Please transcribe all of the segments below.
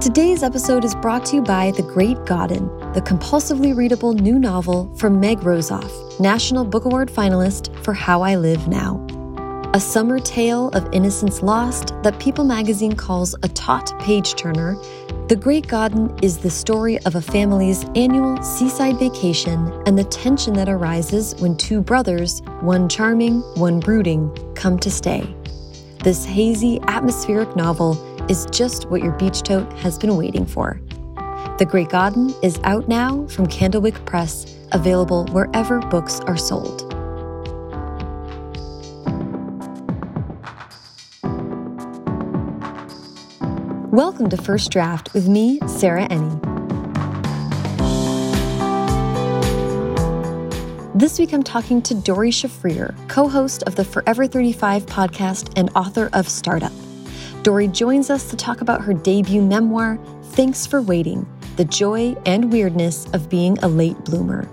Today's episode is brought to you by The Great Godden, the compulsively readable new novel from Meg Rosoff, National Book Award finalist for How I Live Now. A summer tale of innocence lost that People magazine calls a taut page turner, The Great Godden is the story of a family's annual seaside vacation and the tension that arises when two brothers, one charming, one brooding, come to stay. This hazy, atmospheric novel is just what your beach tote has been waiting for. The Great Godden is out now from Candlewick Press, available wherever books are sold. Welcome to First Draft with me, Sarah Enni. This week I'm talking to Doree Shafrir, co host of the Forever 35 podcast and author of Startup. Doree joins us to talk about her debut memoir, Thanks for Waiting The Joy and Weirdness of Being a Late Bloomer.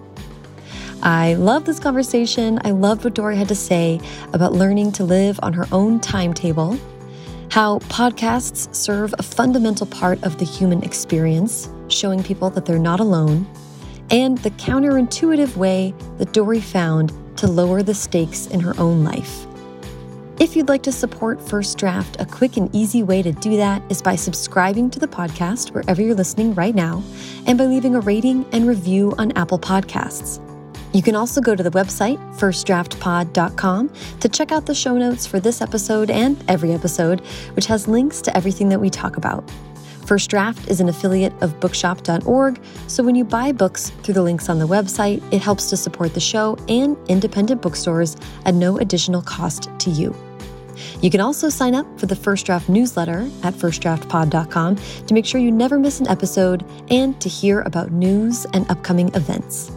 I love this conversation. I loved what Doree had to say about learning to live on her own timetable how podcasts serve a fundamental part of the human experience, showing people that they're not alone, and the counterintuitive way that Doree found to lower the stakes in her own life. If you'd like to support First Draft, a quick and easy way to do that is by subscribing to the podcast wherever you're listening right now and by leaving a rating and review on Apple Podcasts. You can also go to the website, firstdraftpod.com, to check out the show notes for this episode and every episode, which has links to everything that we talk about. First Draft is an affiliate of bookshop.org, so when you buy books through the links on the website, it helps to support the show and independent bookstores at no additional cost to you. You can also sign up for the First Draft newsletter at firstdraftpod.com to make sure you never miss an episode and to hear about news and upcoming events.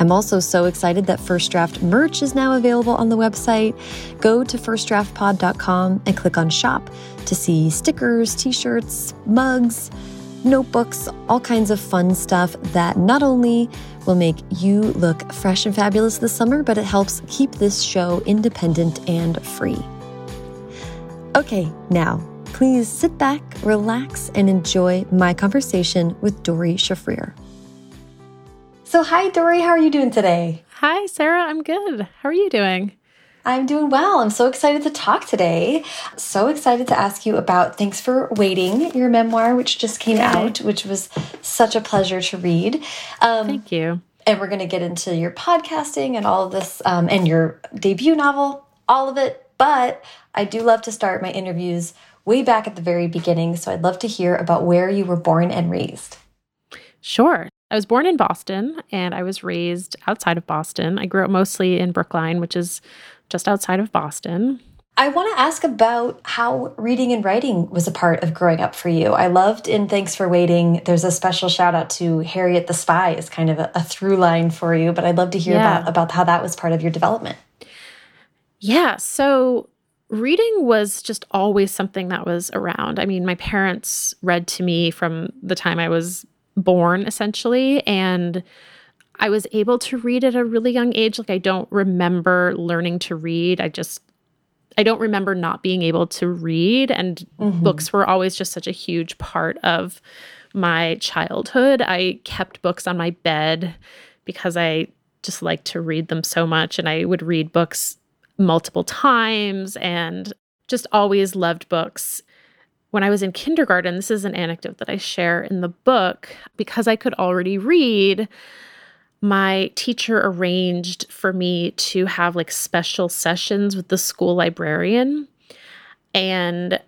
I'm also so excited that First Draft merch is now available on the website. Go to firstdraftpod.com and click on shop to see stickers, t shirts, mugs, notebooks, all kinds of fun stuff that not only will make you look fresh and fabulous this summer, but it helps keep this show independent and free. Okay, now, please sit back, relax, and enjoy my conversation with Doree Shafrir. So, hi, Doree, How are you doing today? Hi, Sarah. I'm good. How are you doing? I'm doing well. I'm so excited to talk today. So excited to ask you about Thanks for Waiting, your memoir, which just came out, which was such a pleasure to read. Um, Thank you. And we're going to get into your podcasting and all of this um, and your debut novel, all of it. But I do love to start my interviews way back at the very beginning. So I'd love to hear about where you were born and raised. Sure. I was born in Boston and I was raised outside of Boston. I grew up mostly in Brookline, which is just outside of Boston. I want to ask about how reading and writing was a part of growing up for you. I loved in Thanks for Waiting, there's a special shout out to Harriet the Spy is kind of a, a through line for you, but I'd love to hear yeah. about, about how that was part of your development. Yeah. So reading was just always something that was around. I mean, my parents read to me from the time I was born essentially and I was able to read at a really young age. Like I don't remember learning to read. I just I don't remember not being able to read and mm-hmm. books were always just such a huge part of my childhood. I kept books on my bed because I just liked to read them so much and I would read books multiple times and just always loved books when I was in kindergarten, this is an anecdote that I share in the book, because I could already read, my teacher arranged for me to have like special sessions with the school librarian. And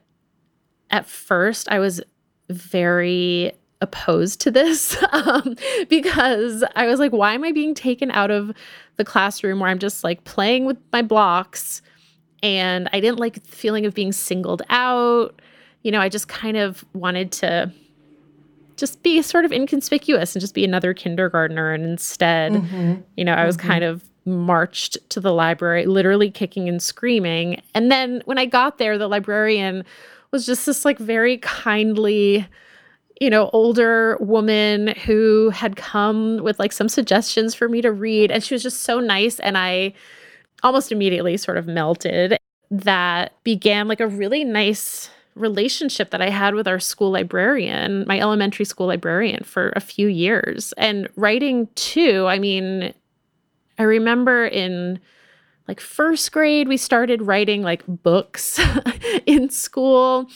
at first, I was very opposed to this um, because I was like, why am I being taken out of the classroom where I'm just like playing with my blocks? And I didn't like the feeling of being singled out you know, I just kind of wanted to just be sort of inconspicuous and just be another kindergartner. And instead, mm-hmm. you know, I was mm-hmm. kind of marched to the library, literally kicking and screaming. And then when I got there, the librarian was just this like very kindly, you know, older woman who had come with like some suggestions for me to read. And she was just so nice. And I almost immediately sort of melted. That began like a really nice relationship that I had with our school librarian, my elementary school librarian, for a few years. And writing too, I mean, I remember in like first grade, we started writing like books in school.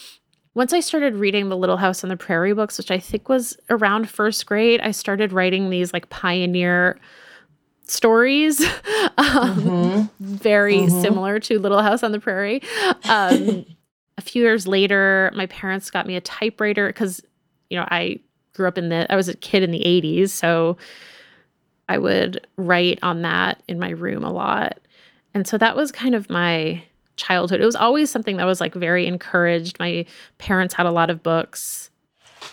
Once I started reading the Little House on the Prairie books, which I think was around first grade, I started writing these like pioneer stories, um, mm-hmm. very mm-hmm. similar to Little House on the Prairie. Um, a few years later, my parents got me a typewriter because, you know, I grew up in the, I was a kid in the 80s. So I would write on that in my room a lot. And so that was kind of my childhood. It was always something that was like very encouraged. My parents had a lot of books.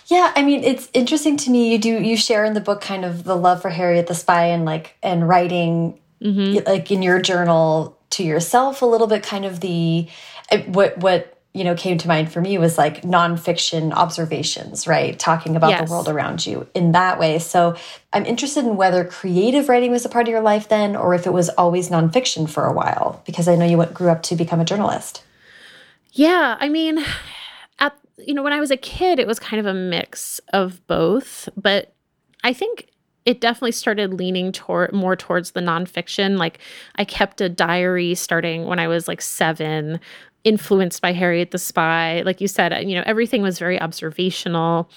Yeah, I mean, it's interesting to me. You do you share in the book kind of the love for Harriet the Spy and like and writing mm -hmm. like in your journal to yourself a little bit kind of the eh, what what you know came to mind for me was like nonfiction observations right? Talking about yes. the world around you in that way. So i'm interested in whether creative writing was a part of your life then or if it was always nonfiction for a while because i know you went, grew up to become a journalist. Yeah i mean at you know when i was a kid it was kind of a mix of both but i think it definitely started leaning toward more towards the nonfiction. Like I kept a diary starting when I was like seven influenced by Harriet the Spy. Like you said, you know, everything was very observational.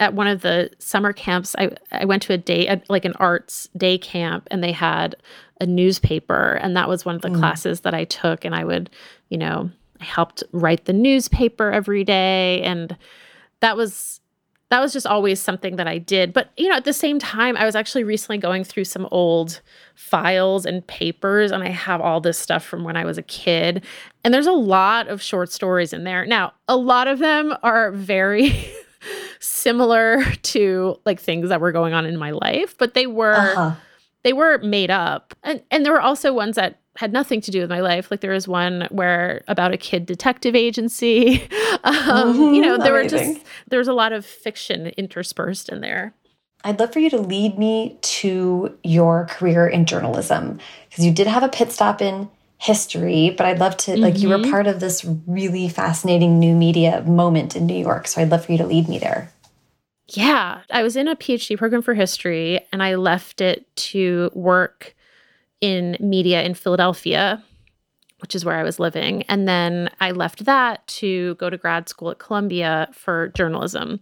At one of the summer camps, I, I went to a day, like an arts day camp, and they had a newspaper. And that was one of the mm. classes that I took. And I would, you know, I helped write the newspaper every day. And that was that was just always something that I did. But, you know, at the same time, I was actually recently going through some old files and papers, and I have all this stuff from when I was a kid. And there's a lot of short stories in there. Now, a lot of them are very similar to like things that were going on in my life, but they were. Uh -huh. They were made up. And and there were also ones that had nothing to do with my life. Like there was one where about a kid detective agency. um, mm-hmm, you know, there amazing. were just there was a lot of fiction interspersed in there. I'd love for you to lead me to your career in journalism because you did have a pit stop in history, but I'd love to like you were mm-hmm. part of this really fascinating new media moment in New York. So I'd love for you to lead me there. Yeah, I was in a PhD program for history and I left it to work in media in Philadelphia, which is where I was living. And then I left that to go to grad school at Columbia for journalism.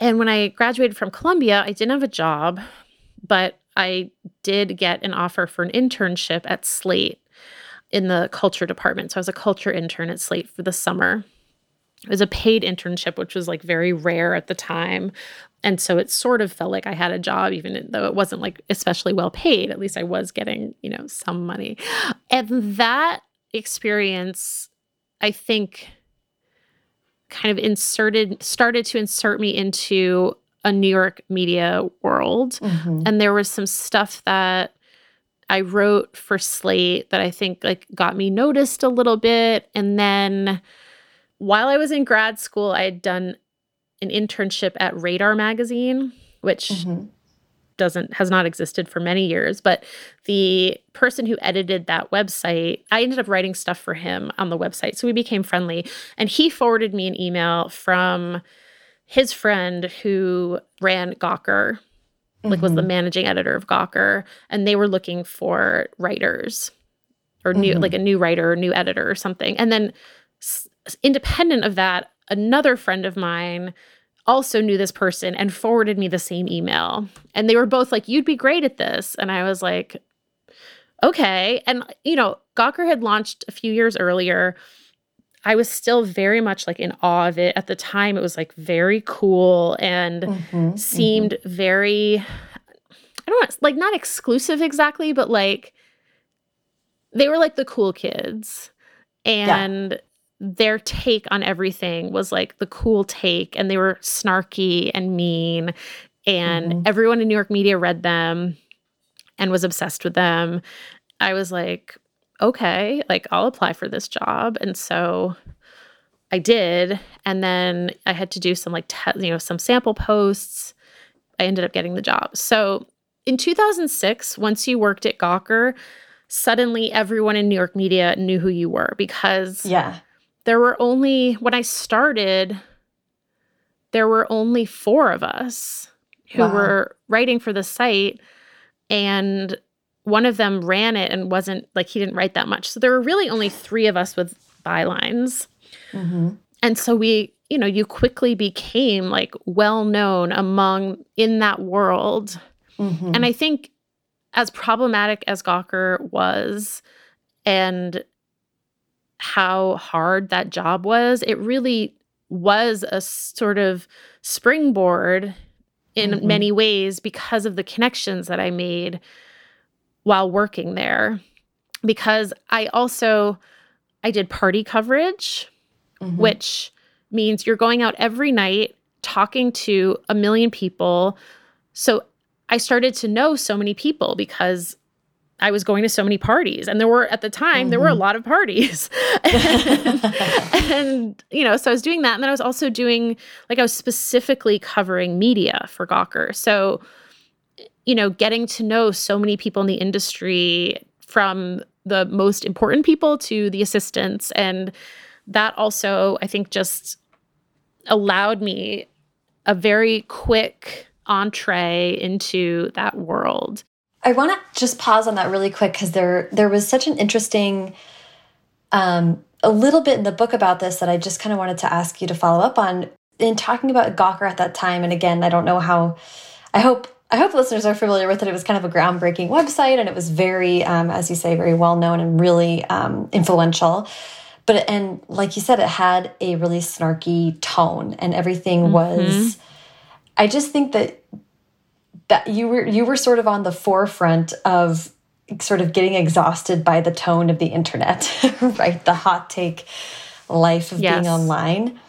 And when I graduated from Columbia, I didn't have a job, but I did get an offer for an internship at Slate in the culture department. So I was a culture intern at Slate for the summer. It was a paid internship, which was like very rare at the time. And so it sort of felt like I had a job, even though it wasn't like especially well paid. At least I was getting, you know, some money. And that experience, I think, kind of inserted, started to insert me into a New York media world. Mm-hmm. And there was some stuff that I wrote for Slate that I think like got me noticed a little bit. And then while I was in grad school, I had done an internship at Radar magazine, which mm-hmm. doesn't has not existed for many years, but the person who edited that website, I ended up writing stuff for him on the website. So we became friendly and he forwarded me an email from his friend who ran Gawker, like mm-hmm. was the mm-hmm. managing editor of Gawker, and they were looking for writers or new mm-hmm. like a new writer or new editor or something. And then independent of that, another friend of mine also knew this person and forwarded me the same email. And they were both like, You'd be great at this. And I was like, Okay. And, you know, Gawker had launched a few years earlier. I was still very much like in awe of it. At the time, it was like very cool and mm-hmm, seemed mm-hmm. very, I don't know, like not exclusive exactly, but like they were like the cool kids. And yeah their take on everything was like the cool take and they were snarky and mean and mm-hmm. everyone in New York media read them and was obsessed with them. I was like, okay, like I'll apply for this job. And so I did. And then I had to do some like, te- you know, some sample posts. I ended up getting the job. So in 2006, once you worked at Gawker, suddenly everyone in New York media knew who you were because yeah there were only, when I started, there were only four of us who wow. were writing for the site. And one of them ran it and wasn't like he didn't write that much. So there were really only three of us with bylines. Mm-hmm. And so we, you know, you quickly became like well known among in that world. Mm-hmm. And I think as problematic as Gawker was and how hard that job was, it really was a sort of springboard in mm-hmm. many ways because of the connections that I made while working there because I also I did party coverage mm-hmm. which means you're going out every night talking to a million people so I started to know so many people because I was going to so many parties and there were at the time mm-hmm. there were a mm-hmm. lot of parties. and, and, you know, so I was doing that and then I was also doing like I was specifically covering media for Gawker. So you know, getting to know so many people in the industry from the most important people to the assistants. And that also, I think, just allowed me a very quick entree into that world. I want to just pause on that really quick because there there was such an interesting um, a little bit in the book about this that I just kind of wanted to ask you to follow up on in talking about Gawker at that time. And again, I don't know how. I hope I hope listeners are familiar with it. It was kind of a groundbreaking website, and it was very, um, as you say, very well known and really um, influential. But and like you said, it had a really snarky tone, and everything mm -hmm. was. I just think that that you were you were sort of on the forefront of sort of getting exhausted by the tone of the internet, right? The hot take life of yes. being online.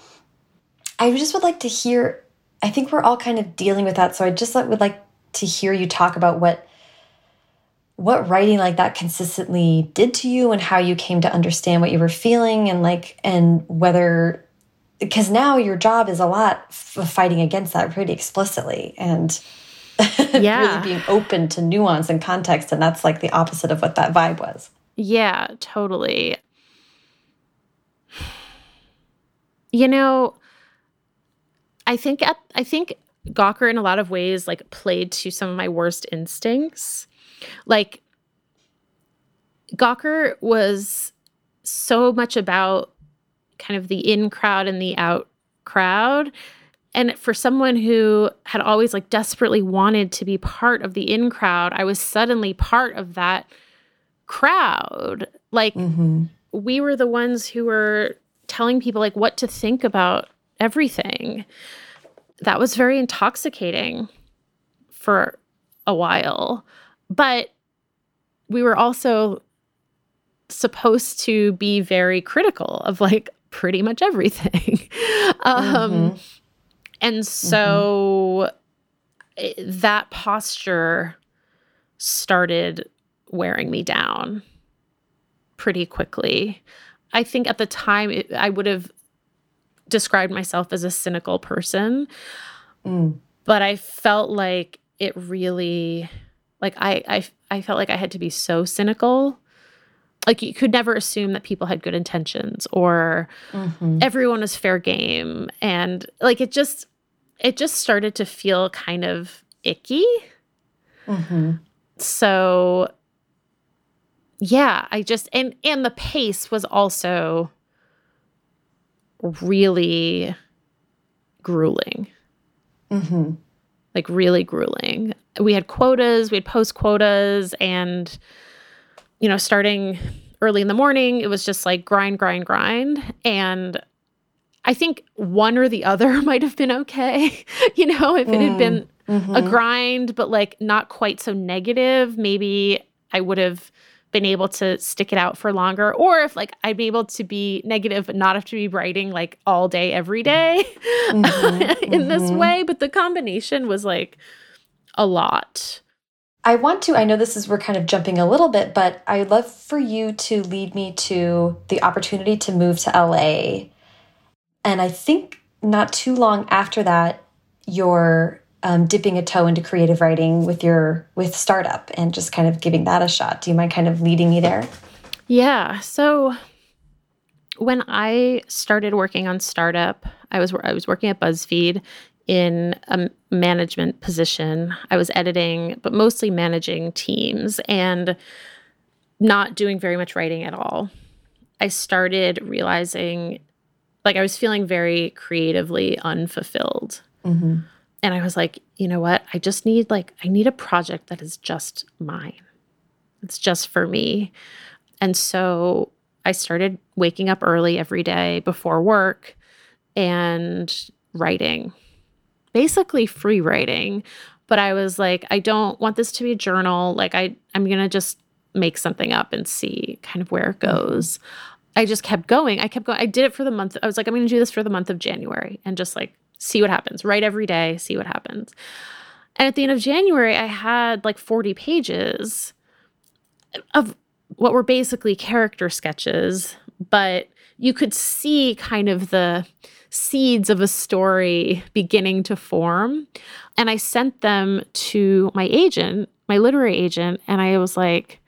I just would like to hear. I think we're all kind of dealing with that, so I just would like to hear you talk about what what writing like that consistently did to you and how you came to understand what you were feeling and like and whether because now your job is a lot of fighting against that pretty explicitly and yeah. really being open to nuance and context and that's like the opposite of what that vibe was yeah totally you know i think at i think Gawker, in a lot of ways, like played to some of my worst instincts. Like, Gawker was so much about kind of the in crowd and the out crowd. And for someone who had always like desperately wanted to be part of the in crowd, I was suddenly part of that crowd. Like, mm-hmm. we were the ones who were telling people like what to think about everything that was very intoxicating for a while. But we were also supposed to be very critical of like pretty much everything. um, mm-hmm. And so mm-hmm. that posture started wearing me down pretty quickly. I think at the time it, I would have described myself as a cynical person. Mm. But I felt like it really like I, I I felt like I had to be so cynical. Like you could never assume that people had good intentions or mm-hmm. everyone was fair game. And like it just it just started to feel kind of icky. Mm-hmm. So yeah, I just and and the pace was also really grueling. Mm-hmm. Like really grueling. We had quotas, we had post quotas, and you know, starting early in the morning, it was just like grind, grind, grind. And I think one or the other might have been okay. you know, if it had been mm-hmm. a grind, but like not quite so negative, maybe I would have been able to stick it out for longer or if like I'd be able to be negative but not have to be writing like all day every day mm-hmm, in mm-hmm. this way but the combination was like a lot. I want to I know this is we're kind of jumping a little bit but I'd love for you to lead me to the opportunity to move to LA. And I think not too long after that your um, dipping a toe into creative writing with your with startup and just kind of giving that a shot. Do you mind kind of leading me there? Yeah. So when I started working on startup, I was I was working at BuzzFeed in a management position. I was editing, but mostly managing teams and not doing very much writing at all. I started realizing like I was feeling very creatively unfulfilled. Mm-hmm. And I was like, you know what? I just need like I need a project that is just mine. It's just for me. And so I started waking up early every day before work and writing. Basically free writing, but I was like I don't want this to be a journal. Like I I'm going to just make something up and see kind of where it mm-hmm. goes. I just kept going. I kept going. I did it for the month. I was like, I'm going to do this for the month of January and just like see what happens. Write every day, see what happens. And at the end of January, I had like 40 pages of what were basically character sketches, but you could see kind of the seeds of a story beginning to form. And I sent them to my agent, my literary agent, and I was like,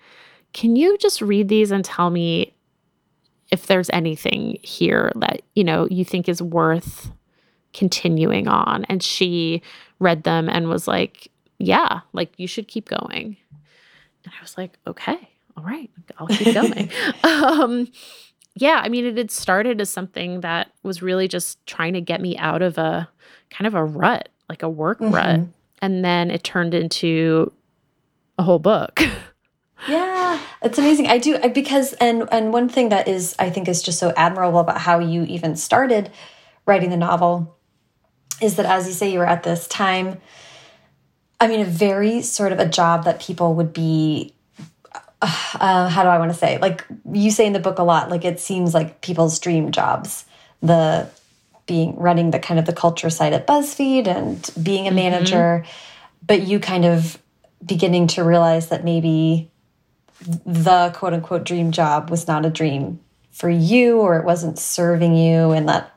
can you just read these and tell me if there's anything here that, you know, you think is worth continuing on? And she read them and was like, yeah, like you should keep going. And I was like, okay, all right, I'll keep going. um, yeah, I mean, it had started as something that was really just trying to get me out of a kind of a rut, like a work mm-hmm. rut. And then it turned into a whole book. Yeah, it's amazing. I do because and and one thing that is I think is just so admirable about how you even started writing the novel is that as you say you were at this time I mean a very sort of a job that people would be uh, how do I want to say like you say in the book a lot like it seems like people's dream jobs the being running the kind of the culture side at BuzzFeed and being a mm-hmm. manager mm -hmm. but you kind of beginning to realize that maybe the quote unquote dream job was not a dream for you or it wasn't serving you and that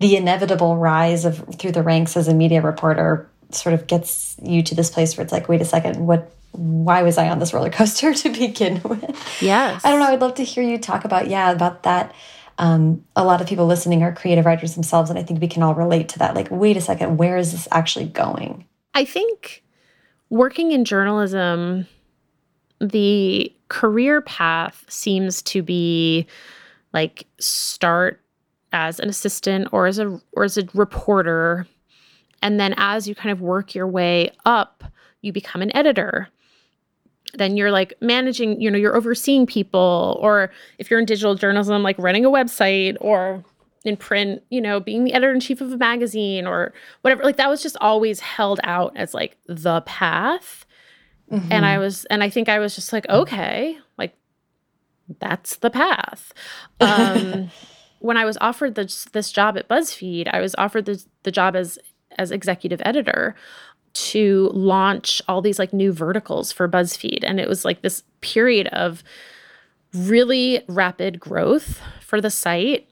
the inevitable rise of through the ranks as a media reporter sort of gets you to this place where it's like wait a second what why was i on this roller coaster to begin with? Yes. I don't know i'd love to hear you talk about yeah about that. Um, a lot of people listening are creative writers themselves and i think we can all relate to that. Like wait a second where is this actually going? I think working in journalism the career path seems to be like start as an assistant or as a or as a reporter and then as you kind of work your way up you become an editor then you're like managing you know you're overseeing people or if you're in digital journalism like running a website or in print you know being the editor in chief of a magazine or whatever like that was just always held out as like the path Mm-hmm. And I mm-hmm. was, and I think I was just like, okay, like that's the path. Um, when I was offered this this job at BuzzFeed, I was offered the the job as as executive editor to launch all these like new verticals for BuzzFeed, and it was like this period of really rapid growth for the site.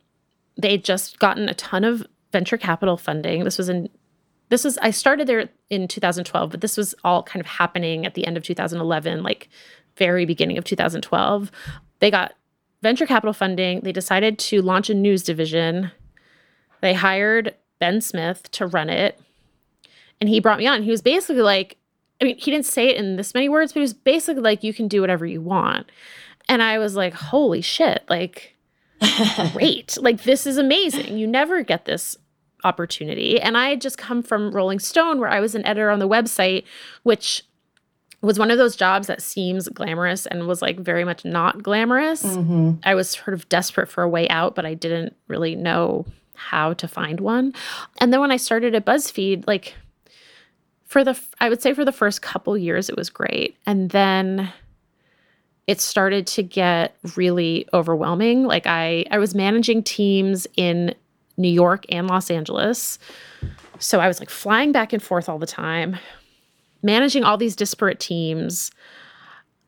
They'd just gotten a ton of venture capital funding. This was in this was I started there in 2012, but this was all kind of happening at the end of 2011, like very beginning of 2012. They got venture capital funding. They decided to launch a news division. They hired Ben Smith to run it. And he brought me on. He was basically like, I mean, he didn't say it in this many words, but he was basically like, you can do whatever you want. And I was like, holy shit, like, great. like, this is amazing. You never get this opportunity. And I had just come from Rolling Stone, where I was an editor on the website, which was one of those jobs that seems glamorous and was like very much not glamorous. Mm-hmm. I was sort of desperate for a way out, but I didn't really know how to find one. And then when I started at BuzzFeed, like for the I would say for the first couple years it was great. And then it started to get really overwhelming. Like I I was managing teams in New York and Los Angeles. So I was like flying back and forth all the time, managing all these disparate teams.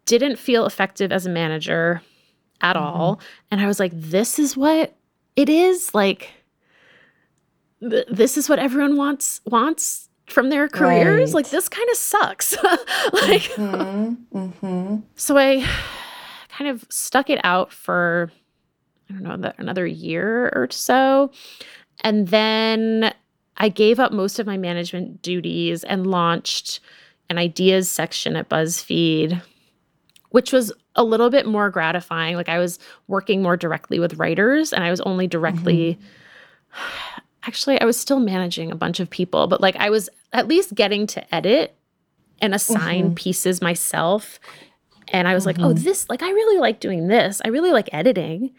Didn't feel effective as a manager at mm-hmm. all. And I was like, this is what it is. Like, th- this is what everyone wants wants from their careers. Right. Like, this kind of sucks. like, mm-hmm. Mm-hmm. so I kind of stuck it out for I don't know, another year or so. And then I gave up most of my management duties and launched an ideas section at BuzzFeed, which was a little bit more gratifying. Like I was working more directly with writers and I was only directly mm-hmm. actually I was still managing a bunch of people, but like I was at least getting to edit and assign mm-hmm. pieces myself. And I was mm-hmm. like, oh, mm-hmm. this like I really like doing this. I really like editing.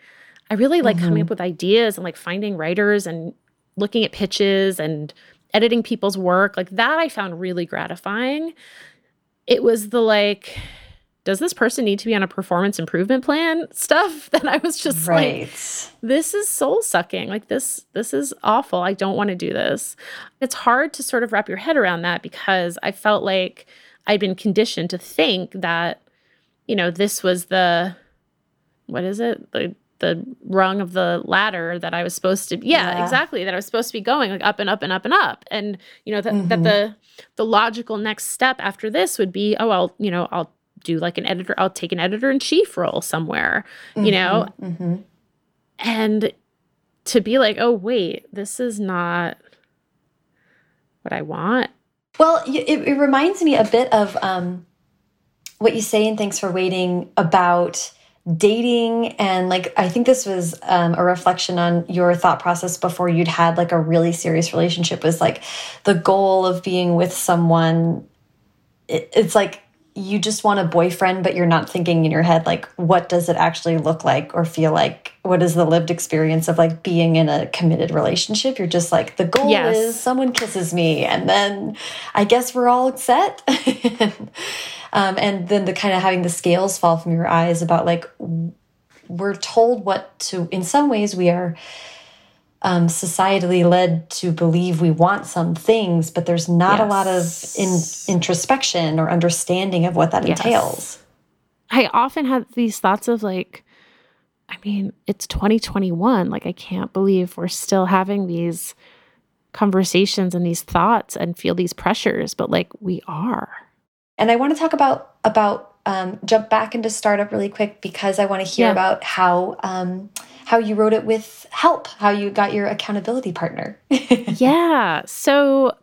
I really like coming mm-hmm. up with ideas and like finding writers and looking at pitches and editing people's work. Like that I found really gratifying. It was the like does this person need to be on a performance improvement plan stuff? That i was just right. like this is soul sucking. Like this this is awful. I don't want to do this. It's hard to sort of wrap your head around that because i felt like i'd been conditioned to think that you know this was the what is it? The the rung of the ladder that I was supposed to yeah, yeah, exactly that I was supposed to be going like up and up and up and up. And you know that mm-hmm. that the the logical next step after this would be oh I'll you know I'll do like an editor I'll take an editor in chief role somewhere mm-hmm. you know mm-hmm. and to be like oh wait this is not what I want well it, it reminds me a bit of um what you say in thanks for waiting about dating and like i think this was um, a reflection on your thought process before you'd had like a really serious relationship was like the goal of being with someone it, it's like you just want a boyfriend but you're not thinking in your head like what does it actually look like or feel like? What is the lived experience of like being in a committed relationship? You're just like the goal yes. is someone kisses me and then i guess we're all set. Um, and then the kind of having the scales fall from your eyes about like we're told what to in some ways we are um, societally led to believe we want some things but there's not yes. a lot of in, introspection or understanding of what that yes. entails i often have these thoughts of like i mean it's 2021 like i can't believe we're still having these conversations and these thoughts and feel these pressures but like we are and I want to talk about about um, jump back into startup really quick because I want to hear yeah. about how um, how you wrote it with help, how you got your accountability partner. yeah. So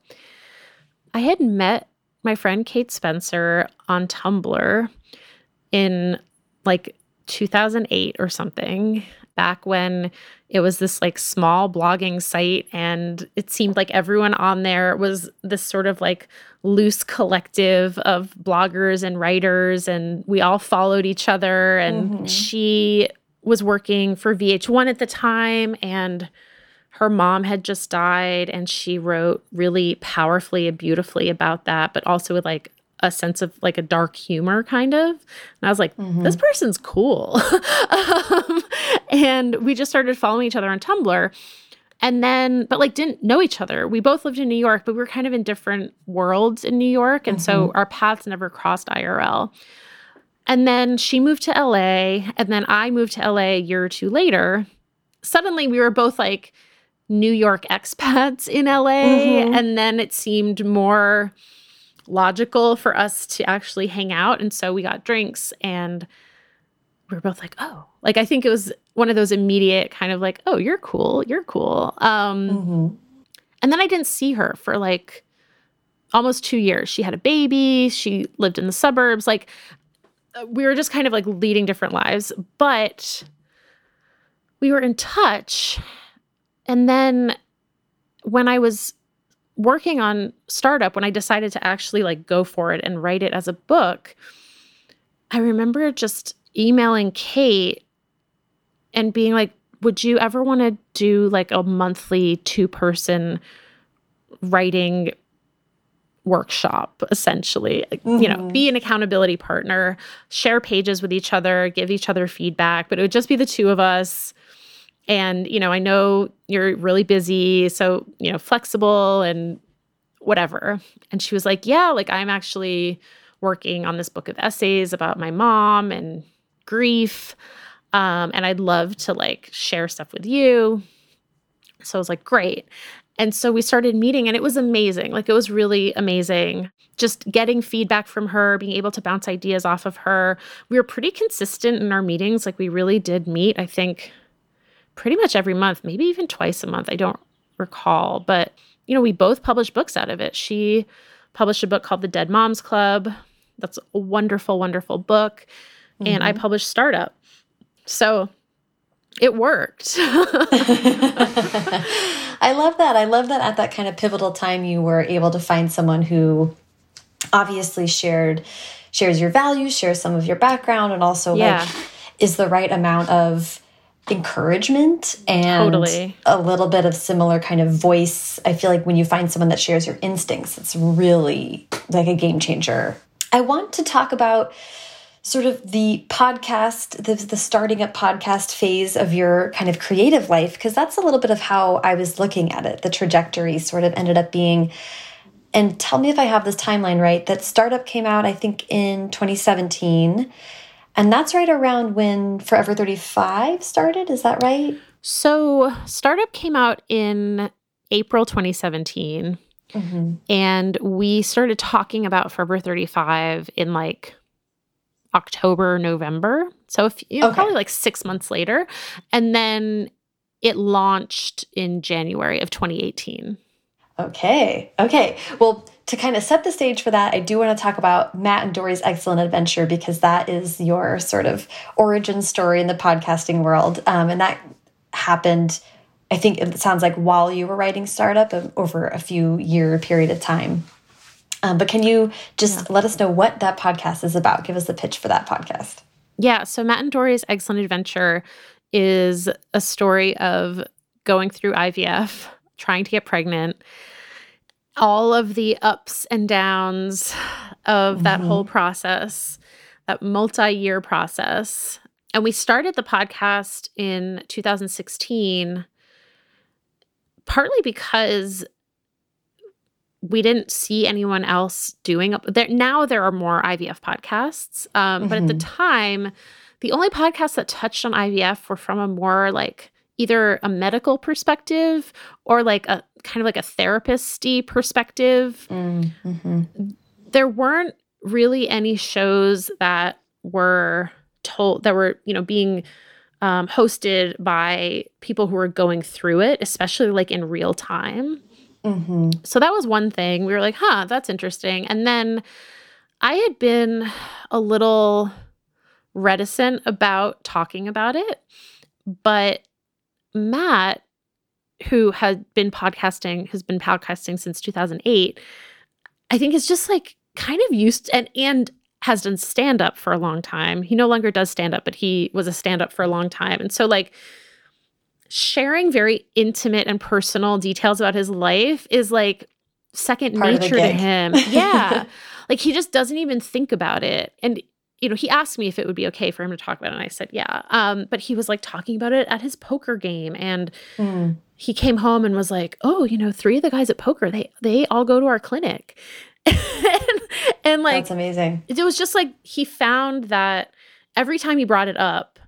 I had met my friend Kate Spencer on Tumblr in like 2008 or something back when it was this like small blogging site and it seemed like everyone on there was this sort of like loose collective of bloggers and writers and we all followed each other and mm-hmm. she was working for VH1 at the time and her mom had just died and she wrote really powerfully and beautifully about that but also with like a sense of like a dark humor kind of. And I was like, mm-hmm. this person's cool. um, and we just started following each other on Tumblr. And then, but like didn't know each other. We both lived in New York, but we were kind of in different worlds in New York. And mm-hmm. so our paths never crossed IRL. And then she moved to LA. And then I moved to LA a year or two later. Suddenly we were both like New York expats in LA. Mm-hmm. And then it seemed more logical for us to actually hang out. And so we got drinks and we were both like, oh, like I think it was one of those immediate kind of like, oh, you're cool, you're cool. Um, mm-hmm. And then I didn't see her for like almost two years. She had a baby, she lived in the suburbs. Like uh, we were just kind of like leading different lives, but we were in touch. And then when I was working on startup when i decided to actually like go for it and write it as a book i remember just emailing kate and being like would you ever want to do like a monthly two person writing workshop essentially mm-hmm. you know be an accountability partner share pages with each other give each other feedback but it would just be the two of us and, you know, I know you're really busy, so, you know, flexible and whatever. And she was like, Yeah, like I'm actually working on this book of essays about my mom and grief. Um, and I'd love to like share stuff with you. So I was like, Great. And so we started meeting, and it was amazing. Like, it was really amazing. Just getting feedback from her, being able to bounce ideas off of her. We were pretty consistent in our meetings. Like, we really did meet, I think, pretty much every month, maybe even twice a month. I don't recall, but you know, we both published books out of it. She published a book called The Dead Moms Club. That's a wonderful, wonderful book. Mm-hmm. And I mm-hmm. published Startup. So it worked. I love that. I love that at that kind of pivotal time you were able to find someone who obviously shared shares your values, shares some of your background and also yeah. like is the right amount of encouragement and totally. a little bit of similar kind of voice. I feel like when you find someone that shares your instincts, it's really like a game changer. I want to talk about sort of the podcast, the, the starting up podcast phase of your kind of creative life, because that's a little bit of how I was looking at it. The trajectory sort of ended up being, and tell me if I have this timeline right, that startup came out, I think, in 2017. And that's right around when Forever 35 started. Is that right? So, Startup came out in April 2017. Mm -hmm. And we started talking about Forever 35 in like October, November. So, if, you know, okay. probably like six months later. And then it launched in January of 2018. Okay. Okay. Well, to kind of set the stage for that, I do want to talk about Matt and Doree's excellent adventure because that is your sort of origin story in the podcasting world. Um, and that happened, I think it sounds like while you were writing Startup over a few year period of time. Um, but can you just yeah. let us know what that podcast is about? Give us the pitch for that podcast. Yeah. So, Matt and Doree's Excellent Adventure is a story of going through IVF, trying to get pregnant, all of the ups and downs of that whole mm-hmm. process, that multi year process. And we started the podcast in 2016 partly because we didn't see anyone else doing there now there are more ivf podcasts um, mm -hmm. but at the mm-hmm. time the only podcasts that touched on ivf were from a more like either a medical perspective or like a kind of like a therapist perspective mm -hmm. there weren't really any shows that were told that were you know being um, hosted by people who were going through it especially like in real time Mm-hmm. So that was one thing. We were like, huh, that's interesting. And then I had been a little reticent about talking about it, but Matt, who had been podcasting, has been podcasting since 2008, I think is just like kind of used to, and and has done stand up for a long time. He no longer does stand up, but he was a stand up for a long time. And so like sharing very intimate and personal details about his life is like second Part nature to him. Yeah. like he just doesn't even think about it. And you know, he asked me if it would be okay for him to talk about it and I said, "Yeah." Um, but he was like talking about it at his poker game and mm. he came home and was like, "Oh, you know, three of the guys at poker, they they all go to our clinic." and, and like That's amazing. It was just like he found that every time he brought it up,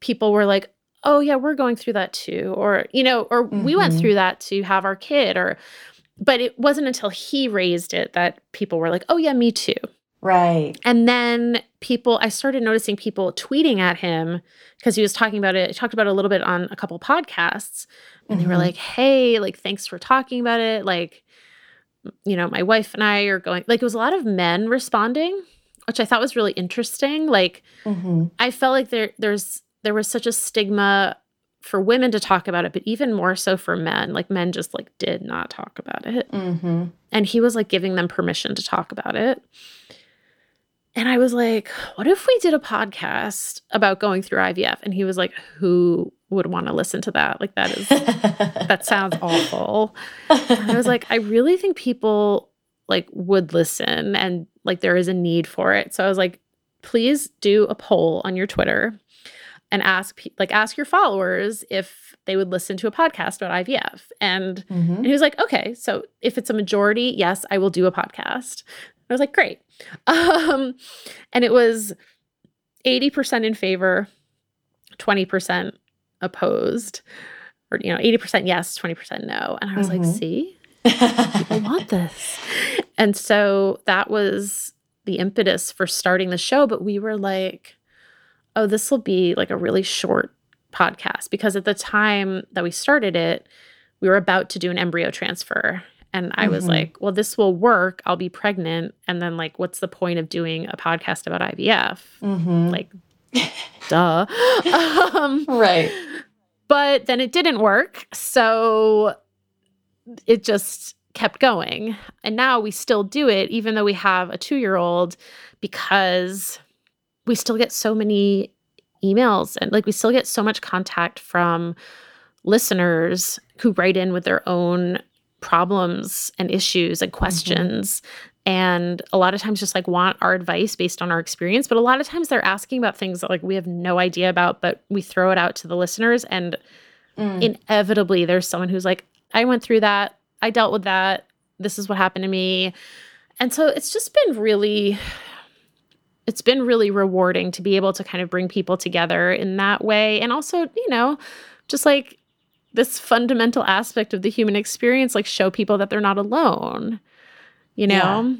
people were like, oh yeah we're going through that too or you know or mm-hmm. we went mm-hmm. through that to have our kid or but it wasn't until he raised it that people were like oh yeah me too right and then people i started noticing people tweeting at him because he was talking about it he talked about it a little bit on a couple podcasts and mm-hmm. they were mm-hmm. like hey like thanks for talking about it like you know my wife and i are going like it was a lot of men responding which i thought was really interesting like mm-hmm. i felt like there there's there was such a stigma for women to talk about it, but even more so for men. Like men just like did not talk about it. Mm-hmm. And he was like giving them permission to talk about it. And I was like, what if we did a podcast about going through IVF? And he was like, who would want to listen to that? Like that is that sounds awful. And I was like, I really think people like would listen and like there is a need for it. So I was like, please do a poll on your Twitter and ask like ask your followers if they would listen to a podcast about IVF. And, mm-hmm. and he was like, okay, so if it's a majority, yes, I will do a podcast. I was like, great. Um, and it was 80% in favor, 20% opposed, or you know, 80% yes, 20% no. And I was mm-hmm. like, see, people want this. And so that was the impetus for starting the show. But we were like, oh, this will be like a really short podcast because at the time that we started it, we were about to do an embryo transfer. And I was Mhm. like, well, this will work. I'll be pregnant. And then, like, what's the point of doing a podcast about IVF? Mhm. Like, duh. um, right. but then it didn't work. So it just kept going. And now we still do it, even though we have a two year old, because we still get so many emails and like we still get so much contact from listeners who write in with their own problems and issues and questions. And a lot of times just like want our advice based on our experience. But a lot of times they're asking about things that like we have no idea about, but we throw it out to the listeners. And Mm. inevitably there's someone who's like, I went through that. I dealt with that. This is what happened to me. And so it's just been really it's been really rewarding to be able to kind of bring people together in that way and also, you know, just like this fundamental aspect of the human experience like show people that they're not alone. You know? Um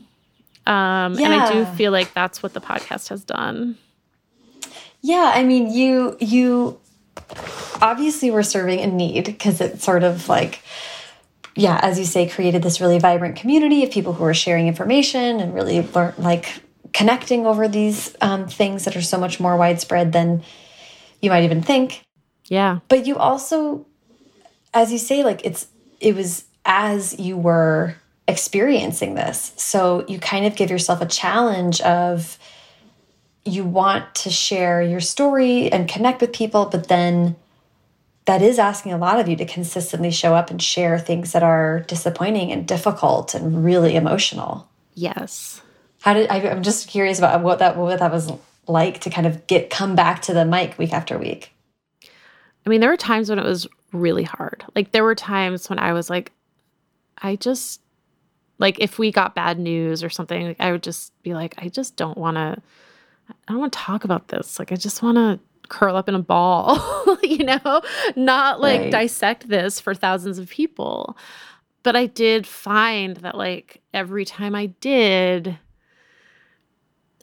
and I do feel like that's what the podcast has done. Yeah, I mean, you you obviously were serving a need because it sort of like yeah, as you say, created this really vibrant community of people who are sharing information and really learn like connecting over these um, things that are so much more widespread than you might even think. Yeah. But you also, as you say, like it's it was as you were experiencing this, so you kind of give yourself a challenge of you want to share your story and connect with people, but then that is asking a lot of you to consistently show up and share things that are disappointing and difficult and really emotional. Yes. How did I, I'm just curious about what that what that was like to kind of get come back to the mic week after week. I mean, there were times when it was really hard. Like there were times when I was like, I just like if we got bad news or something, like, I would just be like, I just don't want to. I don't want to talk about this. Like I just want to curl up in a ball, you know, not like Right. dissect this for thousands of people. But I did find that like every time I did,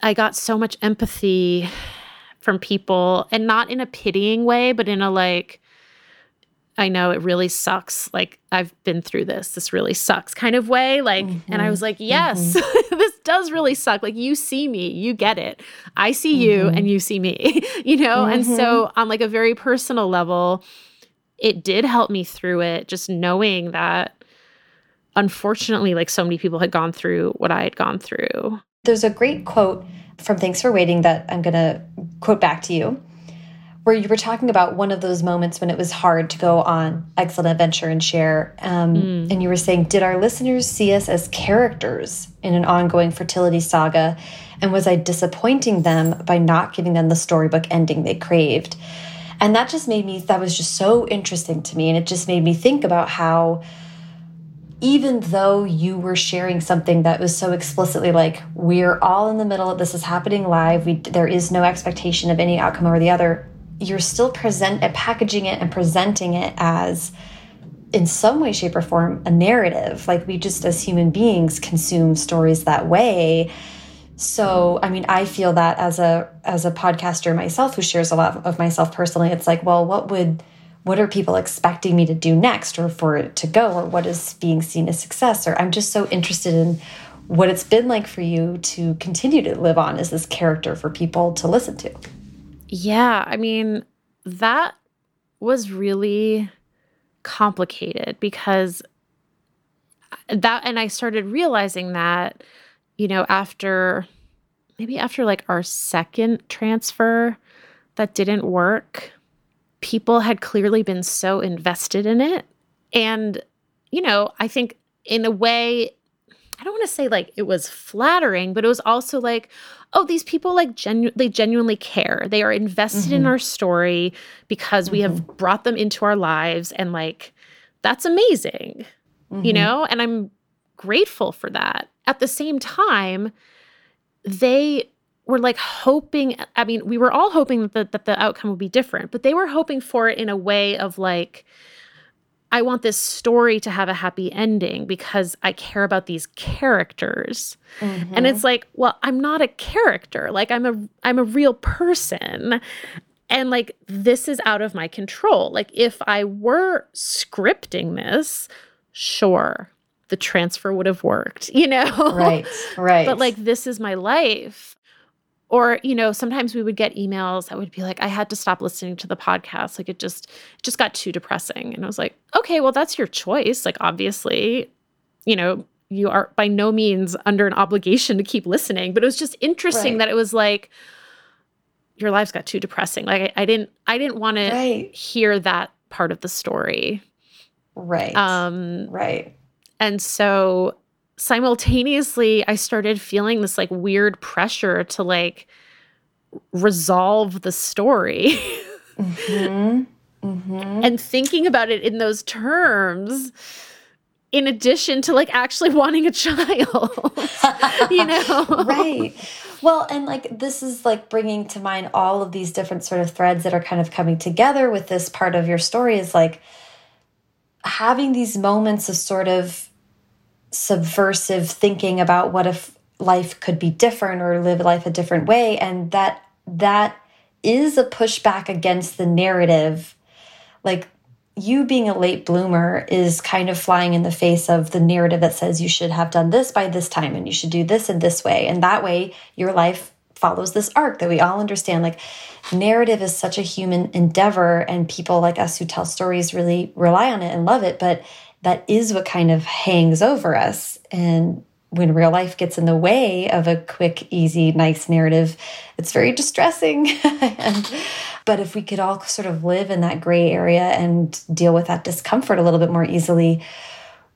I got so much empathy from people and not in a pitying way, but in a like, I know it really sucks. Like, I've been through this. This really sucks kind of way. Like, and I mm-hmm. was like, yes, mm-hmm. this does really suck. Like, you see me, you get it. I see you mm-hmm. and you see me, you know? And so, on like a very personal level, it did help me through it, just knowing that unfortunately, like, so many people had gone through what I had gone through. There's a great quote from Thanks for Waiting that I'm going to quote back to you, where you were talking about one of those moments when it was hard to go on Excellent Adventure and share. Um, And you were saying, Did our listeners see us as characters in an ongoing fertility saga? And was I disappointing them by not giving them the storybook ending they craved? And that just made me, that was just so interesting to me. And it just made me think about how even though you were sharing something that was so explicitly like we're all in the middle of this is happening live we there is no expectation of any outcome or the other you're still present at packaging it and presenting it as in some way shape or form a narrative. Like we just as human beings consume stories that way. So i mean i feel that as a as a podcaster myself who shares a lot of myself personally it's like well what would what are people expecting me to do next or for it to go? Or what is being seen as success? Or i'm just so interested in what it's been like for you to continue to live on as this character for people to listen to Yeah, I mean, that was really complicated because that, and I started realizing that, you know, after maybe after like our second transfer that didn't work, people had clearly been so invested in it. And, you know, I think in a way, I don't want to say like it was flattering, but it was also like, oh, these people like genu- they genuinely care. They are invested in mm-hmm. our story because we have mm-hmm. brought them into our lives and like that's amazing. You mm-hmm. know, and I'm grateful for that. At the same time, they were like hoping I mean, we were all hoping that the, that the outcome would be different, but they were hoping for it in a way of like I want this story to have a happy ending because I care about these characters. And it's mm-hmm. like, well, I'm not a character. Like I'm a I'm a real person. And like, this is out of my control. Like, if I were scripting this, sure, the transfer would have worked, you know? Right, right. but like, this is my life. Or, you know, sometimes we would get emails that would be like, I had to stop listening to the podcast. Like, it just, it just got too depressing. And I was like, okay, well, that's your choice. Like, obviously, you know, you are by no means under an obligation to keep listening. But it was just interesting Right. that it was like, your lives got too depressing. Like I, I didn't I didn't want to hear that part of the story. right. Um right. and so simultaneously I started feeling this like weird pressure to like resolve the story hmm hmm and thinking about it in those terms in addition to like actually wanting a child. you know. right. Well, and like this is like bringing to mind all of these different sort of threads that are kind of coming together with this part of your story is like having these moments of sort of subversive thinking about what if life could be different or live life a different way. And that that is a pushback against the narrative. Like you being a late bloomer is kind of flying in the face of the narrative that says you should have done this by this time and you should do this in this way. And that way your life follows this arc that we all understand. Like narrative is such a human endeavor and people like us who tell stories really rely on it and love it. But that is what kind of hangs over us and when real life gets in the way of a quick easy nice narrative it's very distressing and, but if we could all sort of live in that gray area and deal with that discomfort a little bit more easily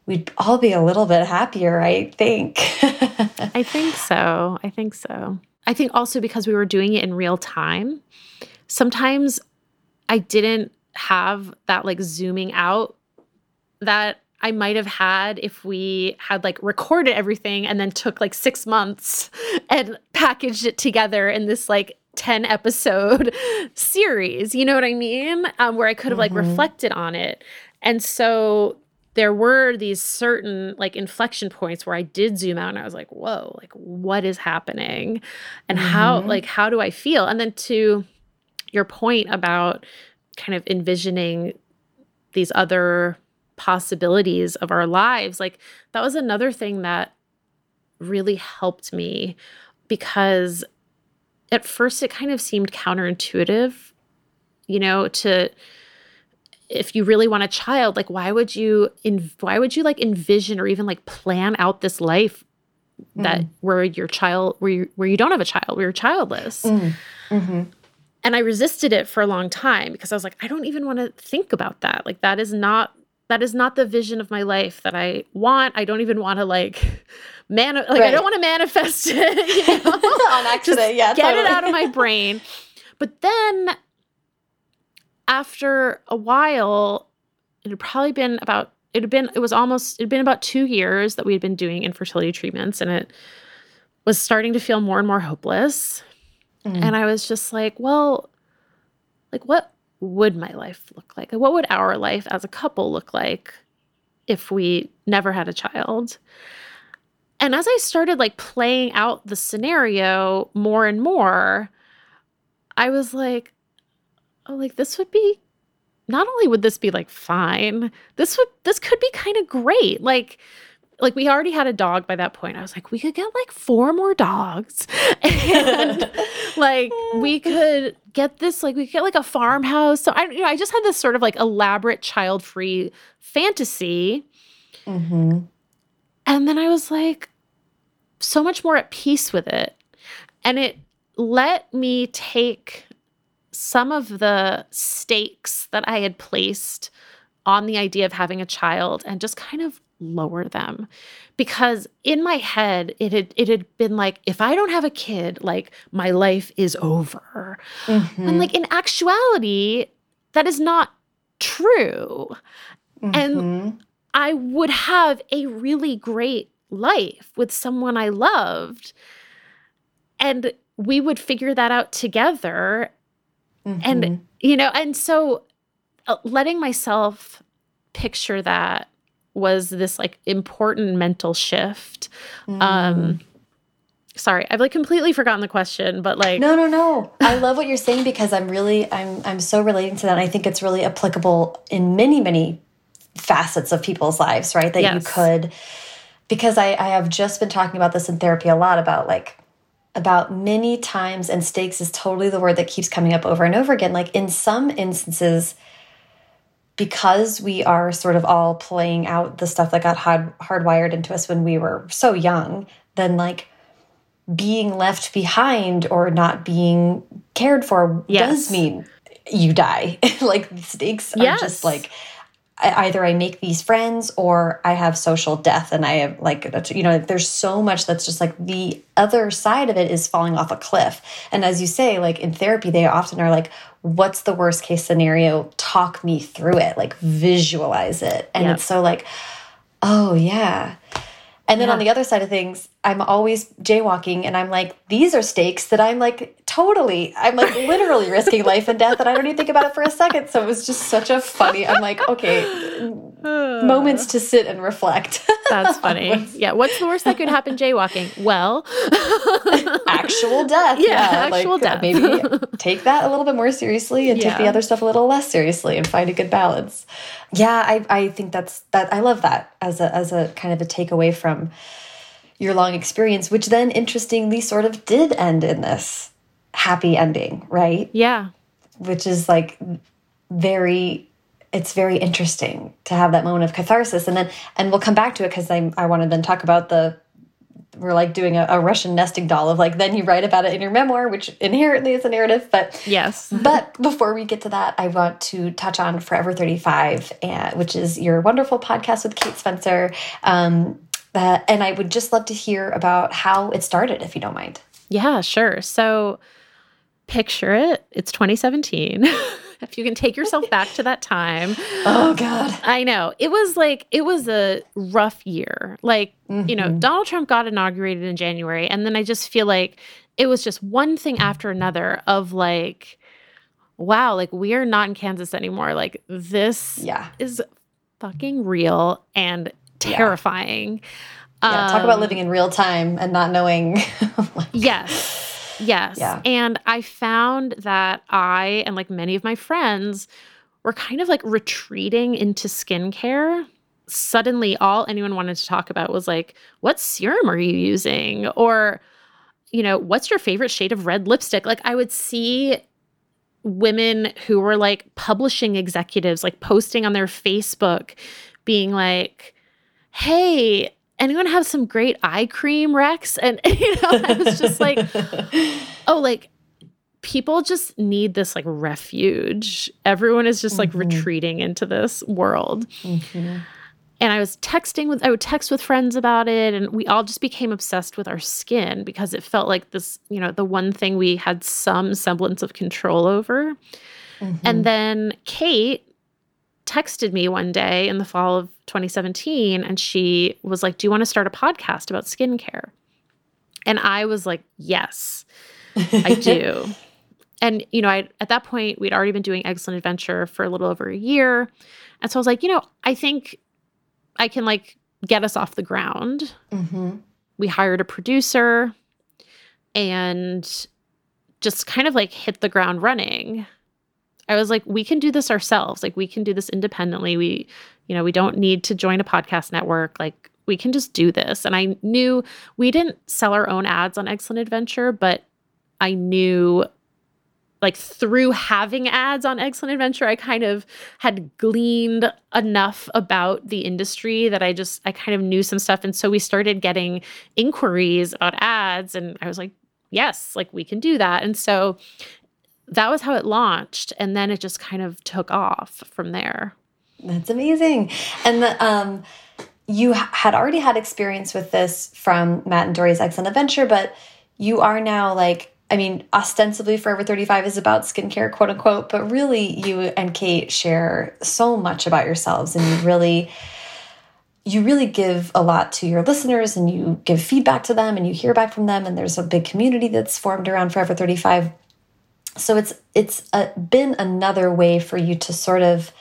we'd all be a little bit happier i think I think so. I think so. I think also because we were doing it in real time, sometimes I didn't have that like zooming out that I might have had if we had like recorded everything and then took like six months and packaged it together in this like 10 episode series. You know what I mean? Um, where I could have like Mhm. reflected on it. And so there were these certain like inflection points where I did zoom out and I was like, whoa, like what is happening? And how, Mhm. like, how do I feel? And then to your point about kind of envisioning these other possibilities of our lives, like that was another thing that really helped me because at first it kind of seemed counterintuitive, you know, to if you really want a child, like why would you in why would you like envision or even like plan out this life that Mm. where your child where you where you don't have a child, where you're childless? Mm. hmm and I resisted it for a long time because I was like, I don't even want to think about that. Like that is not that is not the vision of my life that I want. I don't even want to like man like I don't want to manifest it. You know? on accident yeah Get it out of my brain. But then after a while, it had probably been about it had been it was almost it had been about two years that we had been doing infertility treatments and it was starting to feel more and more hopeless. Mm. And I was just like, well, like what would my life look like? What would our life as a couple look like if we never had a child? And as I started like playing out the scenario more and more, I was like, oh, like this would be not only would this be like fine, this would this could be kind of great. Like like we already had a dog by that point. I was like, we could get like four more dogs. And like we could get this like we get like a farmhouse. So I you know, I just had this sort of like elaborate child-free fantasy. hmm And then I was like so much more at peace with it. And it let me take some of the stakes that I had placed on the idea of having a child and just kind of lower them because in my head it had it had been like if i don't have a kid like my life is over Mm-hmm. and like in actuality that is not true and- Mhm. I would have a really great life with someone I loved. And we would figure that out together. Mhm. And, you know, and so uh, letting myself picture that was this like important mental shift. Mm. Um, sorry, I've like completely forgotten the question, but like No, no, no. I love what you're saying because I'm really I'm I'm so relating to that. I think it's really applicable in many, many facets of people's lives, right? That yes. you could because I, I have just been talking about this in therapy a lot about like about many times and stakes is totally the word that keeps coming up over and over again. Like in some instances, because we are sort of all playing out the stuff that got hard, hardwired into us when we were so young, then like being left behind or not being cared for yes. does mean you die. like the stakes yes. are just like either I make these friends or I have social death and I have like you know there's so much that's just like the other side of it is falling off a cliff. And as you say like in therapy they often are like what's the worst case scenario? Talk me through it like visualize it. And it's so like oh yeah. And then yeah. on the other side of things, I'm always jaywalking and I'm like, these are stakes that I'm like totally, I'm like literally risking life and death and I don't even think about it for a second. So it was just such a funny, I'm like, okay, moments to sit and reflect. That's funny. yeah. What's the worst that could happen jaywalking? Well, actual death. Yeah. yeah actual like, uh, death. maybe take that a little bit more seriously and yeah. take the other stuff a little less seriously and find a good balance. Yeah. I, I think that's that. I love that as a, as a kind of a takeaway from your long experience, which then interestingly sort of did end in this happy ending, right? Yeah. Which is like very it's very interesting to have that moment of catharsis and then and we'll come back to it because I, I want to then talk about the we're like doing a, a, Russian nesting doll of like then you write about it in your memoir, which inherently is a narrative. But yes. but before we get to that, I want to touch on Forever 35, and, which is your wonderful podcast with Kate Spencer. Um, uh, and I would just love to hear about how it started, if you don't mind. Yeah, sure. So picture it. It's 2017. if you can take yourself back to that time. Oh God. I know. It was like it was a rough year. Like, mm -hmm. you know, mm-hmm. Donald Trump got inaugurated in January and then I just feel like it was just one thing after another of like wow, like we are not in Kansas anymore. Like this yeah. is fucking real and terrifying. Yeah, yeah talk about um, living in real time and not knowing. like, yes. Yes. Yeah. And I found that I and like many of my friends were kind of like retreating into skincare. Suddenly, all anyone wanted to talk about was like, what serum are you using? Or, you know, what's your favorite shade of red lipstick? Like, I would see women who were like publishing executives, like posting on their Facebook, being like, hey, anyone have some great eye cream, Rex? And, you know, I was just like, oh, like, people just need this like refuge. Everyone is just like mm -hmm. retreating into this world. Mm -hmm. And I was texting with, I would text with friends about it, and we all just became obsessed with our skin because it felt like this, you know, the one thing we had some semblance of control over. Mm -hmm. And then Kate texted me one day in the fall of 2017 and she was like, Do you want to start a podcast about skincare? And I was like, Yes, I do. and, you know, I, at that point, we'd already been doing Excellent Adventure for a little over a year. And so I was like, You know, I think I can like get us off the ground. Mm-hmm. We hired a producer and just kind of like hit the ground running. I was like, we can do this ourselves. Like, we can do this independently. We, you know, we don't need to join a podcast network. Like, we can just do this. And I knew we didn't sell our own ads on Excellent Adventure, but I knew like through having ads on Excellent Adventure, I kind of had gleaned enough about the industry that I just, I kind of knew some stuff. And so we started getting inquiries about ads. And I was like, yes, like we can do that. And so that was how it launched. And then it just kind of took off from there. That's amazing. And the, um, you had already had experience with this from Matt and Doree's Excellent Adventure, but you are now like, I mean, ostensibly Forever 35 is about skincare, quote unquote, but really you and Kate share so much about yourselves and you really you really give a lot to your listeners and you give feedback to them and you hear back from them and there's a big community that's formed around Forever 35 so it's it's a, been another way for you to sort of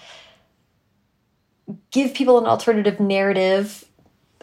give people an alternative narrative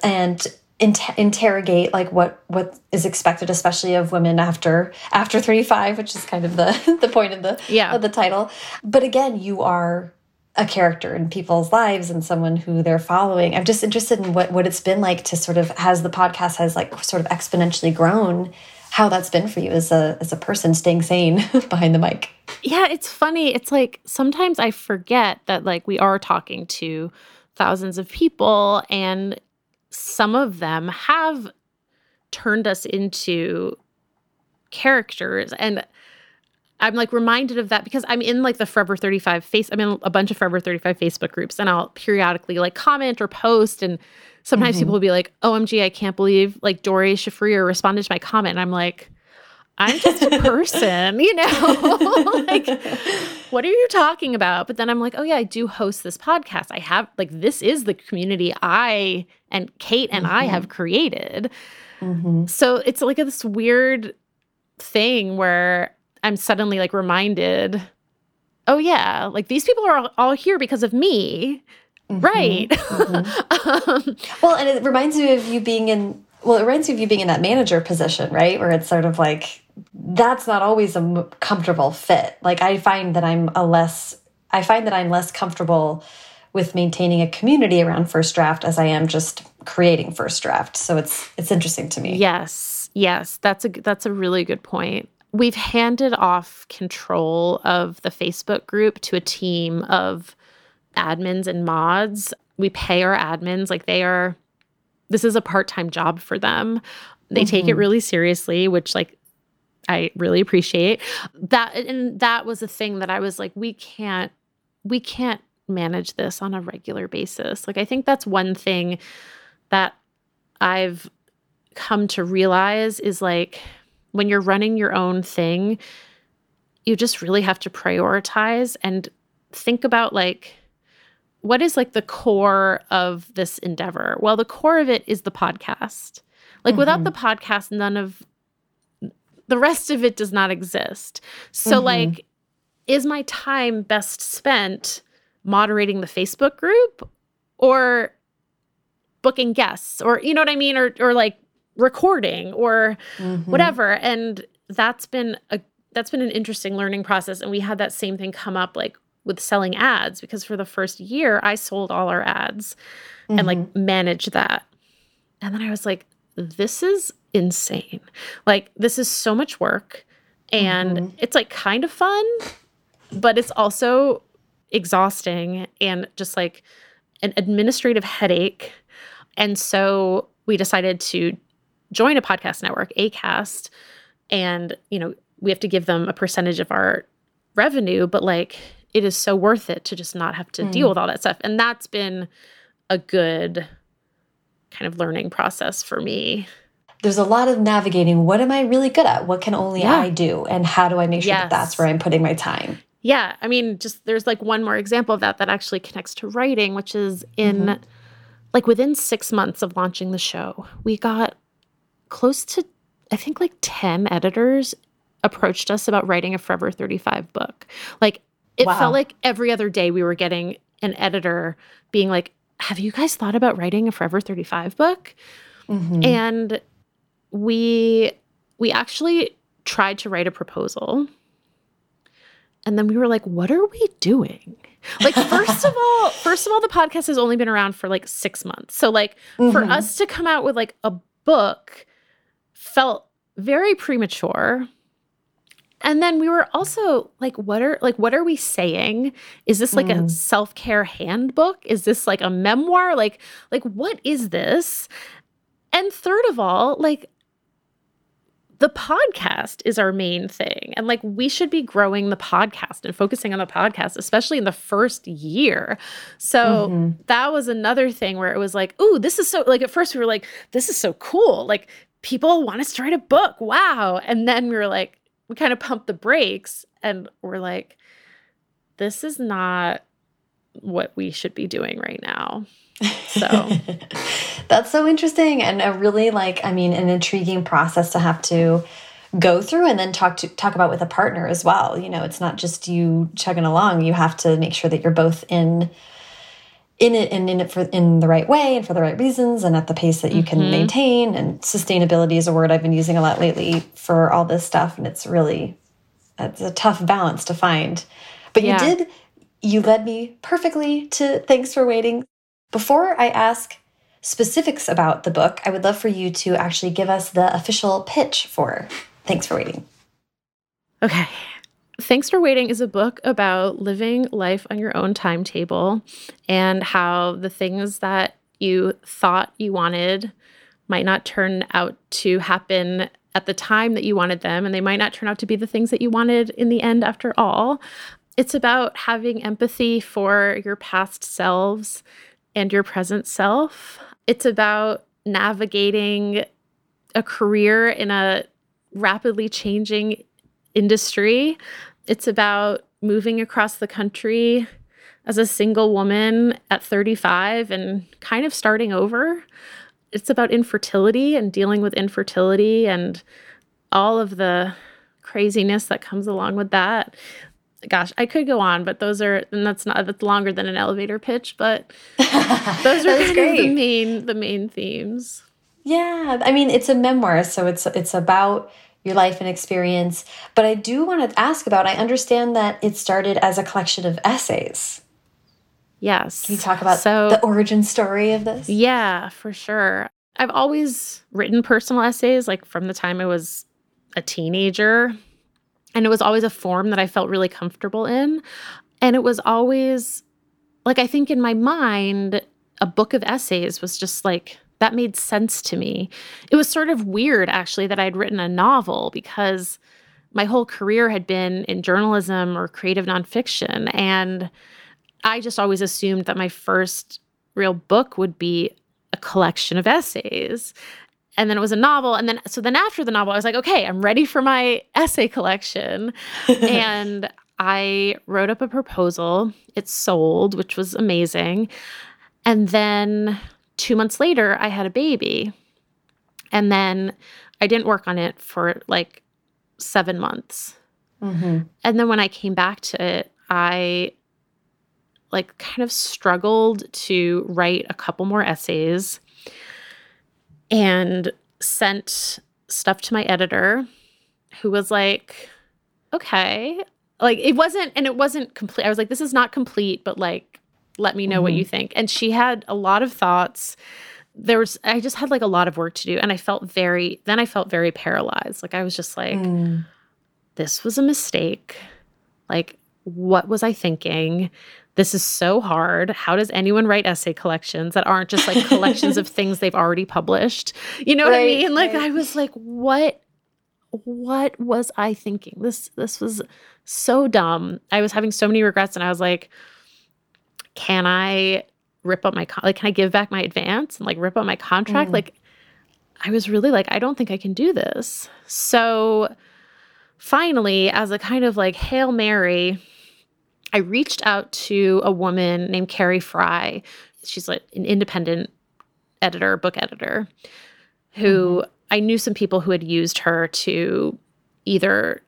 and inter interrogate like what what is expected especially of women after after 35 which is kind of the the point of the yeah. of the title but again you are a character in people's lives and someone who they're following i'm just interested in what what it's been like to sort of as the podcast has like sort of exponentially grown how that's been for you as a as a person staying sane behind the mic. Yeah it's funny. It's like sometimes i forget that like we are talking to thousands of people and some of them have turned us into characters. And I'm like reminded of that because I'm in like the Forever 35 face I'm in a bunch of Forever 35 Facebook groups and I'll periodically like comment or post and sometimes mm -hmm. people will be like, OMG, I can't believe like Doree Shafrir responded to my comment. And I'm like, I'm just a person, you know? like, what are you talking about? But then I'm like, oh, yeah, I do host this podcast. I have, like, this is the community I and Kate and mm -hmm. I have mm-hmm. created. Mm -hmm. So it's like this weird thing where I'm suddenly like reminded, oh, yeah, like these people are all, here because of me. Mm -hmm. Right. Mm-hmm. um, well, and it reminds me of you being in well, it reminds me of you being in that manager position, right? Where it's sort of like that's not always a comfortable fit. Like I find that I'm a less I find that I'm less comfortable with maintaining a community around first draft as I am just creating first draft. So it's it's interesting to me. Yes. Yes, that's a that's a really good point. We've handed off control of the Facebook group to a team of admins and mods. We pay our admins like they are this is a part-time job for them. They mm -hmm. take it mm-hmm. really seriously, which like I really appreciate. That and that was a thing that I was like we can't we can't manage this on a regular basis. Like I think that's one thing that I've come to realize is like when you're running your own thing, you just really have to prioritize and think about like what is like the core of this endeavor? Well, the core of it is the podcast. Like mm -hmm. without the mm-hmm. podcast, none of the rest of it does not exist. So mm -hmm. like is my time best spent moderating the Facebook group or booking guests or you know what I mean or or like recording or mm -hmm. whatever and that's been a that's been an interesting learning process and we had that same thing come up like with selling ads because for the first year I sold all our ads mm -hmm. and like mm-hmm. managed that. And then I was like, this is insane. Like, this is so much work and mm -hmm. it's like kind of fun, but it's also exhausting and just like an administrative headache. And so we decided to join a podcast network, ACAST, and, you know, we have to give them a percentage of our revenue, but like it is so worth it to just not have to mm. deal with all that stuff. And that's been a good kind of learning process for me. There's a lot of navigating. What am I really good at? What can only yeah. I do? And how do I make sure yes. that that's where I'm putting my time? Yeah. I mean, just there's like one more example of that that actually connects to writing, which is in mm -hmm. like within six months of launching the show, we got close to, I think like 10 editors approached us about writing a Forever 35 book. Like it wow. felt like every other day we were getting an editor being like, Have you guys thought about writing a Forever 35 book? Mm -hmm. And we we actually tried to write a proposal. And then we were like, what are we doing? Like, first of all, first of all, the podcast has only been around for like six months. So, like, mm -hmm. for mm-hmm. us to come out with like a book felt very premature. And then we were also like what are like what are we saying? Is this like mm. a self-care handbook? Is this like a memoir? Like like what is this? And third of all like the podcast is our main thing. And like we should be growing the podcast and focusing on the podcast especially in the first year. So mm -hmm. that was another thing where it was like ooh this is so like at first we were like this is so cool. Like people want us to write a book wow and then we were like we kind of pumped the brakes and we're like, this is not what we should be doing right now. So that's so interesting and a really like, I mean, an intriguing process to have to go through and then talk to talk about with a partner as well. You know, it's not just you chugging along. You have to make sure that you're both in in it and in it for in the right way and for the right reasons and at the pace that you can mm -hmm. maintain. And sustainability is a word I've been using a lot lately for all this stuff. And it's really it's a tough balance to find. But yeah. you did you led me perfectly to thanks for waiting. Before I ask specifics about the book I would love for you to actually give us the official pitch for thanks for waiting. Okay Thanks for Waiting is a book about living life on your own timetable and how the things that you thought you wanted might not turn out to happen at the time that you wanted them, and they might not turn out to be the things that you wanted in the end after all. It's about having empathy for your past selves and your present self. It's about navigating a career in a rapidly changing industry it's about moving across the country as a single woman at 35 and kind of starting over. It's about infertility and dealing with infertility and all of the craziness that comes along with that. Gosh, I could go on, but those are and that's not that's longer than an elevator pitch, but those are kind great. of the main the main themes. Yeah, I mean it's a memoir, so it's it's about your life and experience. But I do want to ask about, I understand that it started as a collection of essays. Yes. Can you talk about so, the origin story of this? Yeah, for sure. I've always written personal essays, like from the time I was a teenager. And it was always a form that I felt really comfortable in. And it was always like, I think in my mind, a book of essays was just like that made sense to me. It was sort of weird, actually, that I'd written a novel because my whole career had been in journalism or creative nonfiction. And I just always assumed that my first real book would be a collection of essays. And then it was a novel. And then, so then after the novel, I was like, okay, I'm ready for my essay collection. and I wrote up a proposal. It sold, which was amazing. And then two months later, I had a baby. And then I didn't work on it for like seven months. Mm-hmm. And then when I came back to it, I like kind of struggled to write a couple more essays and sent stuff to my editor who was like, okay. Like it wasn't, and it wasn't complete. I was like, this is not complete, but like let me know mm-hmm. what you think. And she had a lot of thoughts. There was, I just had like a lot of work to do. And I felt very, then I felt very paralyzed. Like I was just like, mm. this was a mistake. Like, what was I thinking? This is so hard. How does anyone write essay collections that aren't just like collections of things they've already published? You know right, what I mean? Like right. I was like, what what was I thinking? This this was so dumb. I was having so many regrets and I was like, can I rip up my like can I give back my advance and like rip up my contract? Mm. Like I was really like I don't think I can do this. So finally as a kind of like hail mary I reached out to a woman named Carrie Frye. She's like an independent editor, book editor, who mm-hmm. I knew some people who had used her to either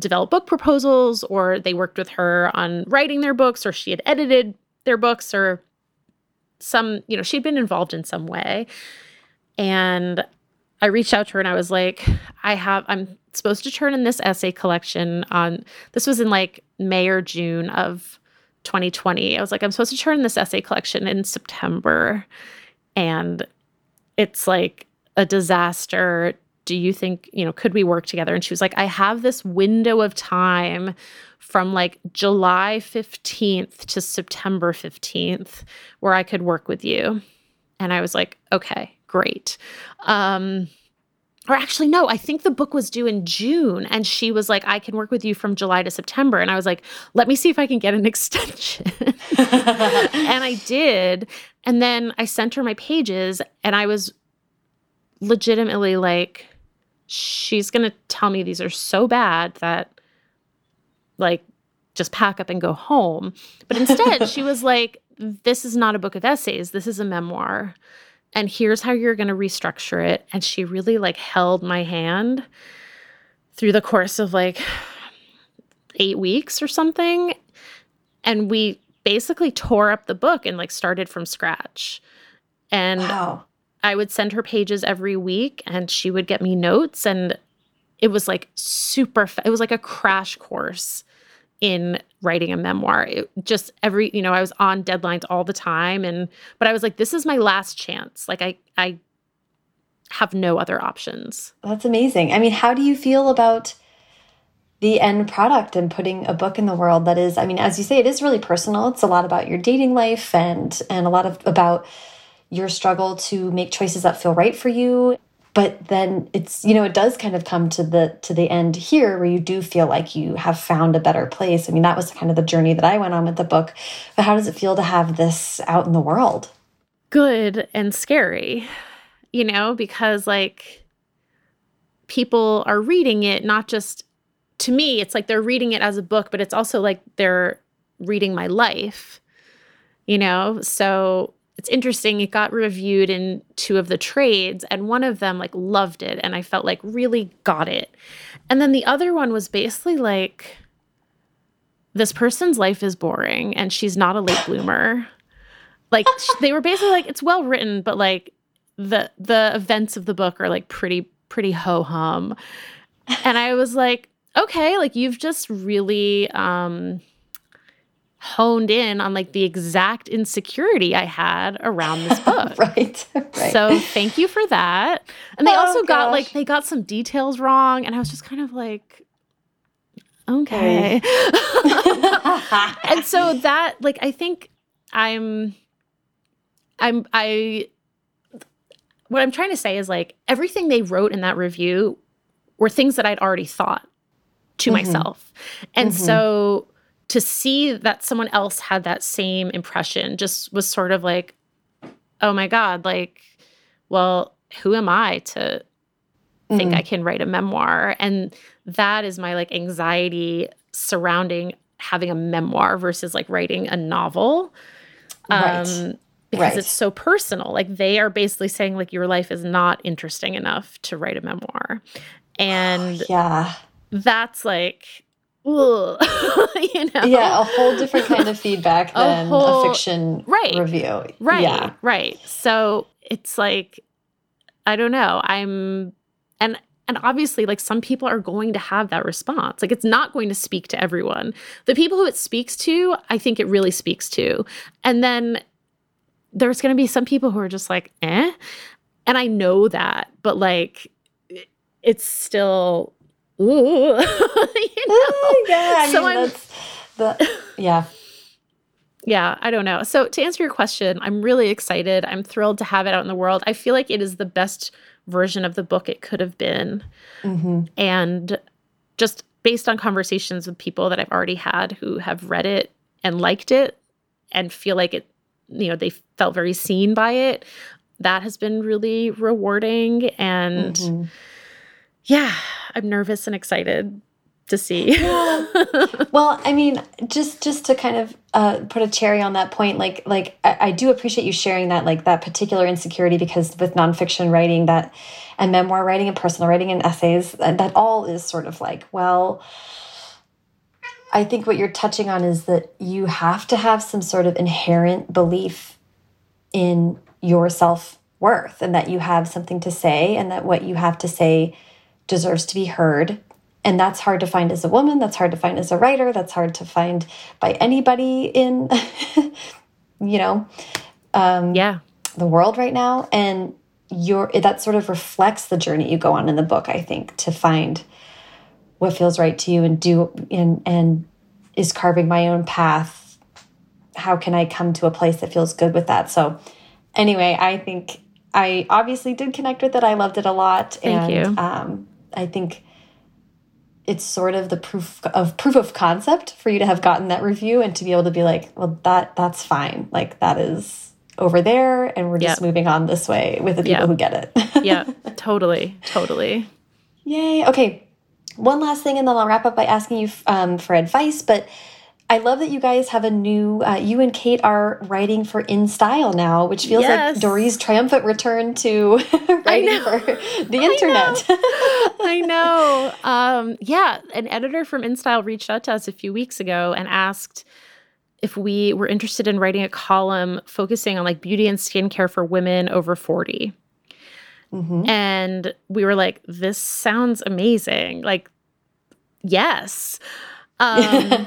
develop book proposals or they worked with her on writing their books or she had edited their books or some, you know, she'd been involved in some way. And I reached out to her and I was like, I have, I'm supposed to turn in this essay collection on, this was in like May or June of 2020. I was like, I'm supposed to turn in this essay collection in September. And it's like a disaster do you think, you know, could we work together? And she was like, I have this window of time from like July 15th to September 15th where I could work with you. And I was like, okay, great. Um, or actually, no, I think the book was due in June. And she was like, I can work with you from July to September. And I was like, let me see if I can get an extension. and I did. And then I sent her my pages and I was legitimately like, she's going to tell me these are so bad that like just pack up and go home. But instead, she was like, this is not a book of essays. This is a memoir. And here's how you're going to restructure it. And she really like held my hand through the course of like eight weeks or something. And we basically tore up the book and like started from scratch. And Wow. I would send her pages every week and she would get me notes and it was like super it was like a crash course in writing a memoir. It just every, you know, I was on deadlines all the time and but I was like this is my last chance. Like I I have no other options. That's amazing. I mean, how do you feel about the end product and putting a book in the world that is, I mean, as you say, it is really personal. It's a lot about your dating life and and a lot of about your struggle to make choices that feel right for you. But then it's, you know, it does kind of come to the to the end here where you do feel like you have found a better place. I mean, that was kind of the journey that I went on with the book. But how does it feel to have this out in the world? Good and scary. You know, because like people are reading it not just to me, it's like they're reading it as a book, but it's also like they're reading my life, you know? So it's interesting. It got reviewed in two of the trades, and one of them like loved it, and I felt like really got it. And then the other one was basically like, this person's life is boring and she's not a late bloomer. Like they were basically like, it's well written, but like the the events of the book are like pretty pretty ho hum. And I was like, okay, like you've just really um honed in on like the exact insecurity I had around this book. right. right. So thank you for that. And they Oh, also got like they got some details wrong and I was just kind of like okay. and so that like I think I'm I'm I what I'm trying to say is like everything they wrote in that review were things that I'd already thought to Mhm. myself. And Mhm. so to see that someone else had that same impression just was sort of like oh my god, like well, who am I to think Mhm. I can write a memoir. And that is my like anxiety surrounding having a memoir versus like writing a novel. Right. Um because Right. it's so personal. Like they are basically saying like your life is not interesting enough to write a memoir. And yeah. that's like you know. Yeah, a whole different kind of feedback A than a, whole- fiction right. review. Right. Yeah. Right. So it's like I don't know. I'm and and obviously like some people are going to have that response. Like it's not going to speak to everyone. The people who it speaks to, I think it really speaks to. And then there's going to be some people who are just like, "Eh?" And I know that, but like it's still ooh, you know. yeah, I So mean, I'm- that's the yeah. Yeah, I don't know. So to answer your question, I'm really excited. I'm thrilled to have it out in the world. I feel like it is the best version of the book it could have been. hmm And just based on conversations with people that I've already had who have read it and liked it and feel like it, you know, they felt very seen by it, that has been really rewarding. And Mhm. Yeah, I'm nervous and excited to see. Well, I mean, just just to kind of uh, put a cherry on that point, like like I, I do appreciate you sharing that like that particular insecurity because with nonfiction writing that and memoir writing and personal writing and essays that, that all is sort of like well. I think what you're touching on is that you have to have some sort of inherent belief in your self worth and that you have something to say and that what you have to say deserves to be heard. And that's hard to find as a woman, that's hard to find as a writer, that's hard to find by anybody in, you know, um, yeah. the world right now. And your that sort of reflects the journey you go on in the book, I think, to find what feels right to you and do and and is carving my own path. How can I come to a place that feels good with that? So anyway, I think I obviously did connect with it. I loved it a lot. Thank and, you. Um, I think it's sort of the proof of proof of concept for you to have gotten that review and to be able to be like, well, that that's fine. Like that is over there, and we're just Yep. moving on this way with the people Yep. who get it. Yeah, totally. Totally. Yay. Okay. One last thing, and then I'll wrap up by asking you um, for advice. But I love that you guys have a new, uh, you and Kate are writing for In Style now, which feels Yes. like Doree's triumphant return to writing for the internet. I know. Um, yeah, an editor from InStyle reached out to us a few weeks ago and asked if we were interested in writing a column focusing on like beauty and skincare for women over 40. Mm-hmm. And we were like, this sounds amazing. Like, yes. Um,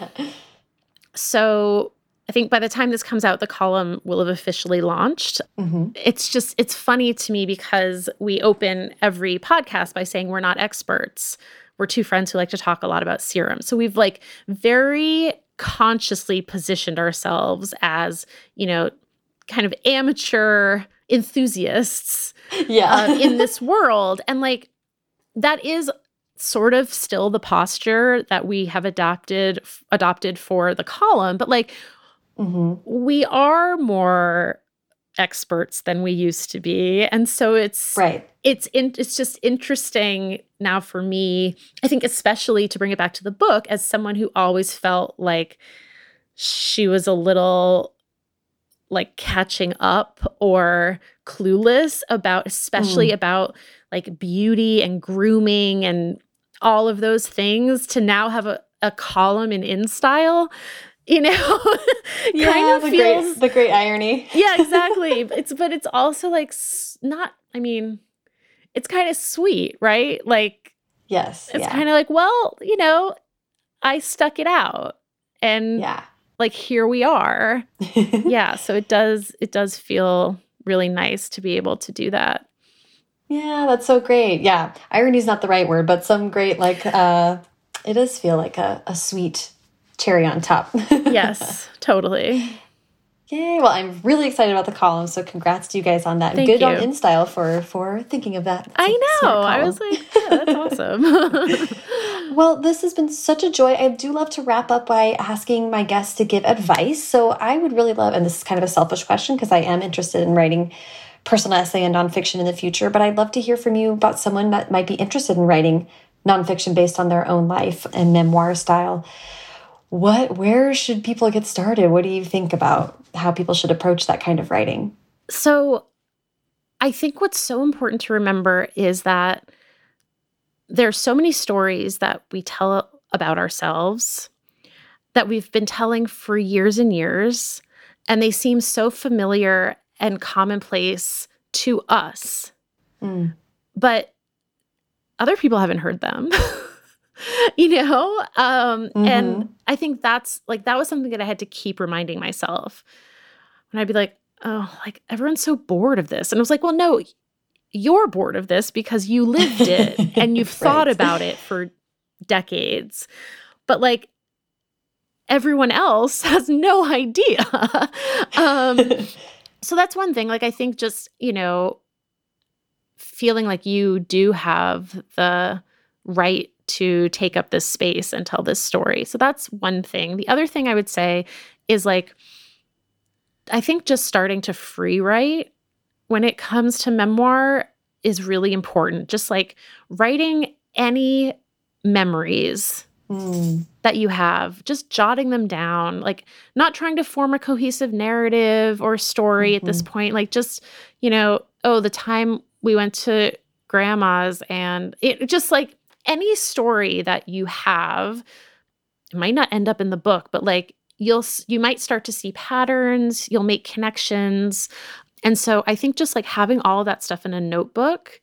so I think by the time this comes out, the column will have officially launched. Mm-hmm. It's just, it's funny to me because we open every podcast by saying we're not experts. We're two friends who like to talk a lot about serum. So we've like very consciously positioned ourselves as, you know, kind of amateur enthusiasts yeah. uh, in this world. And like, that is sort of still the posture that we have adopted adopted for the column but like mm-hmm. we are more experts than we used to be and so it's right it's in, it's just interesting now for me i think especially to bring it back to the book as someone who always felt like she was a little like catching up or clueless about especially mm. about like beauty and grooming and all of those things to now have a, a column in InStyle you know? Yeah, kind of the feels great, the great irony. Yeah exactly. It's but it's also like not i mean it's kind of sweet right? Like yes it's yeah. kind of like well you know i stuck it out and yeah. like here we are. Yeah so it does it does feel really nice to be able to do that yeah, that's so great. Yeah, irony is not the right word, but some great like uh, it does feel like a, a sweet cherry on top. yes, totally. Yay! Well, I'm really excited about the column, so congrats to you guys on that. Thank Good you. on InStyle for for thinking of that. I know. I was like, yeah, that's awesome. well, this has been such a joy. I do love to wrap up by asking my guests to give advice. So I would really love, and this is kind of a selfish question because I am interested in writing personal essay and nonfiction in the future, but I'd love to hear from you about someone that might be interested in writing nonfiction based on their own life and memoir style. What, where should people get started? What do you think about how people should approach that kind of writing? So, I think what's so important to remember is that there are so many stories that we tell about ourselves that we've been telling for years and years, and they seem so familiar and commonplace to us. Mm. But other people haven't heard them. you know? Um, mm-hmm. and I think that's like that was something that I had to keep reminding myself. And I'd be like, oh, like everyone's so bored of this. And I was like, well, no, you're bored of this because you lived it and you've right. thought about it for decades. But like everyone else has no idea. um, so that's one thing. Like, I think just, you know, feeling like you do have the right to take up this space and tell this story. So that's one thing. The other thing I would say is like, I think just starting to free write when it comes to memoir is really important. Just like writing any memories mm. that you have, just jotting them down, like not trying to form a cohesive narrative or story mm-hmm. at this mm-hmm. point. Like just, you know, oh, the time we went to grandma's and it just like any story that you have it might not end up in the book, but like you'll you might start to see patterns, you'll make connections. And so I think just like having all of that stuff in a notebook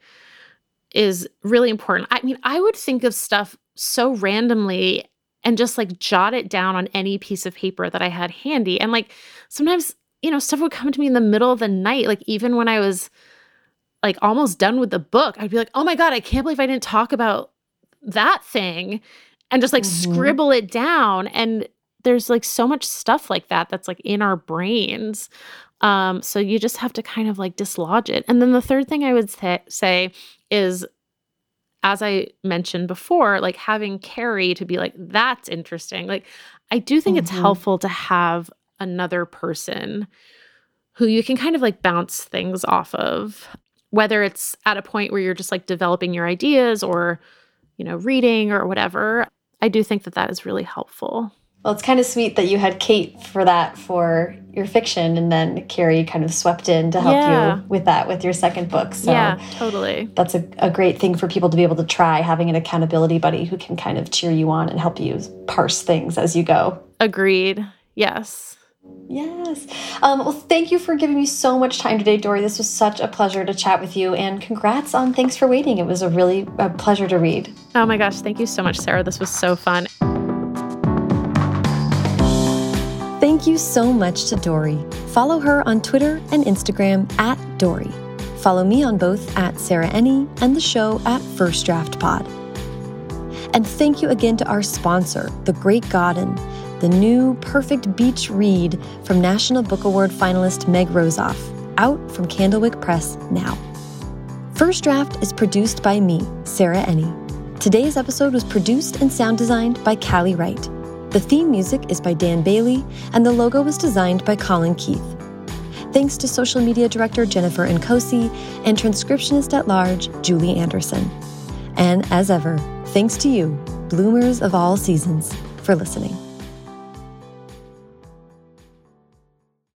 is really important. I mean, I would think of stuff so randomly and just like jot it down on any piece of paper that I had handy. And like sometimes, you know, stuff would come to me in the middle of the night, like even when I was like almost done with the book, I'd be like, oh my God, I can't believe I didn't talk about that thing and just like mm-hmm. scribble it down. And there's like so much stuff like that that's like in our brains. Um, so you just have to kind of like dislodge it. And then the third thing I would say is as I mentioned before, like having Carrie to be like, that's interesting. Like, I do think mm-hmm. it's helpful to have another person who you can kind of like bounce things off of, whether it's at a point where you're just like developing your ideas or, you know, reading or whatever. I do think that that is really helpful. Well, it's kind of sweet that you had Kate for that for your fiction, and then Carrie kind of swept in to help yeah. you with that with your second book. So yeah, totally. That's a, a great thing for people to be able to try having an accountability buddy who can kind of cheer you on and help you parse things as you go. Agreed. Yes. Yes. Um, well, thank you for giving me so much time today, Doree. This was such a pleasure to chat with you, and congrats on Thanks for Waiting. It was a really a pleasure to read. Oh my gosh, thank you so much, Sarah. This was so fun. Thank you so much to Doree. Follow her on Twitter and Instagram at Doree. Follow me on both at Sarah Enni and the show at First Draft Pod. And thank you again to our sponsor, The Great Godden the new perfect beach read from National Book Award finalist Meg Rosoff, out from Candlewick Press now. First Draft is produced by me, Sarah Enni. Today's episode was produced and sound designed by Callie Wright. The theme music is by Dan Bailey, and the logo was designed by Colin Keith. Thanks to social media director Jennifer Nkosi and transcriptionist at large Julie Anderson. And as ever, thanks to you, bloomers of all seasons, for listening.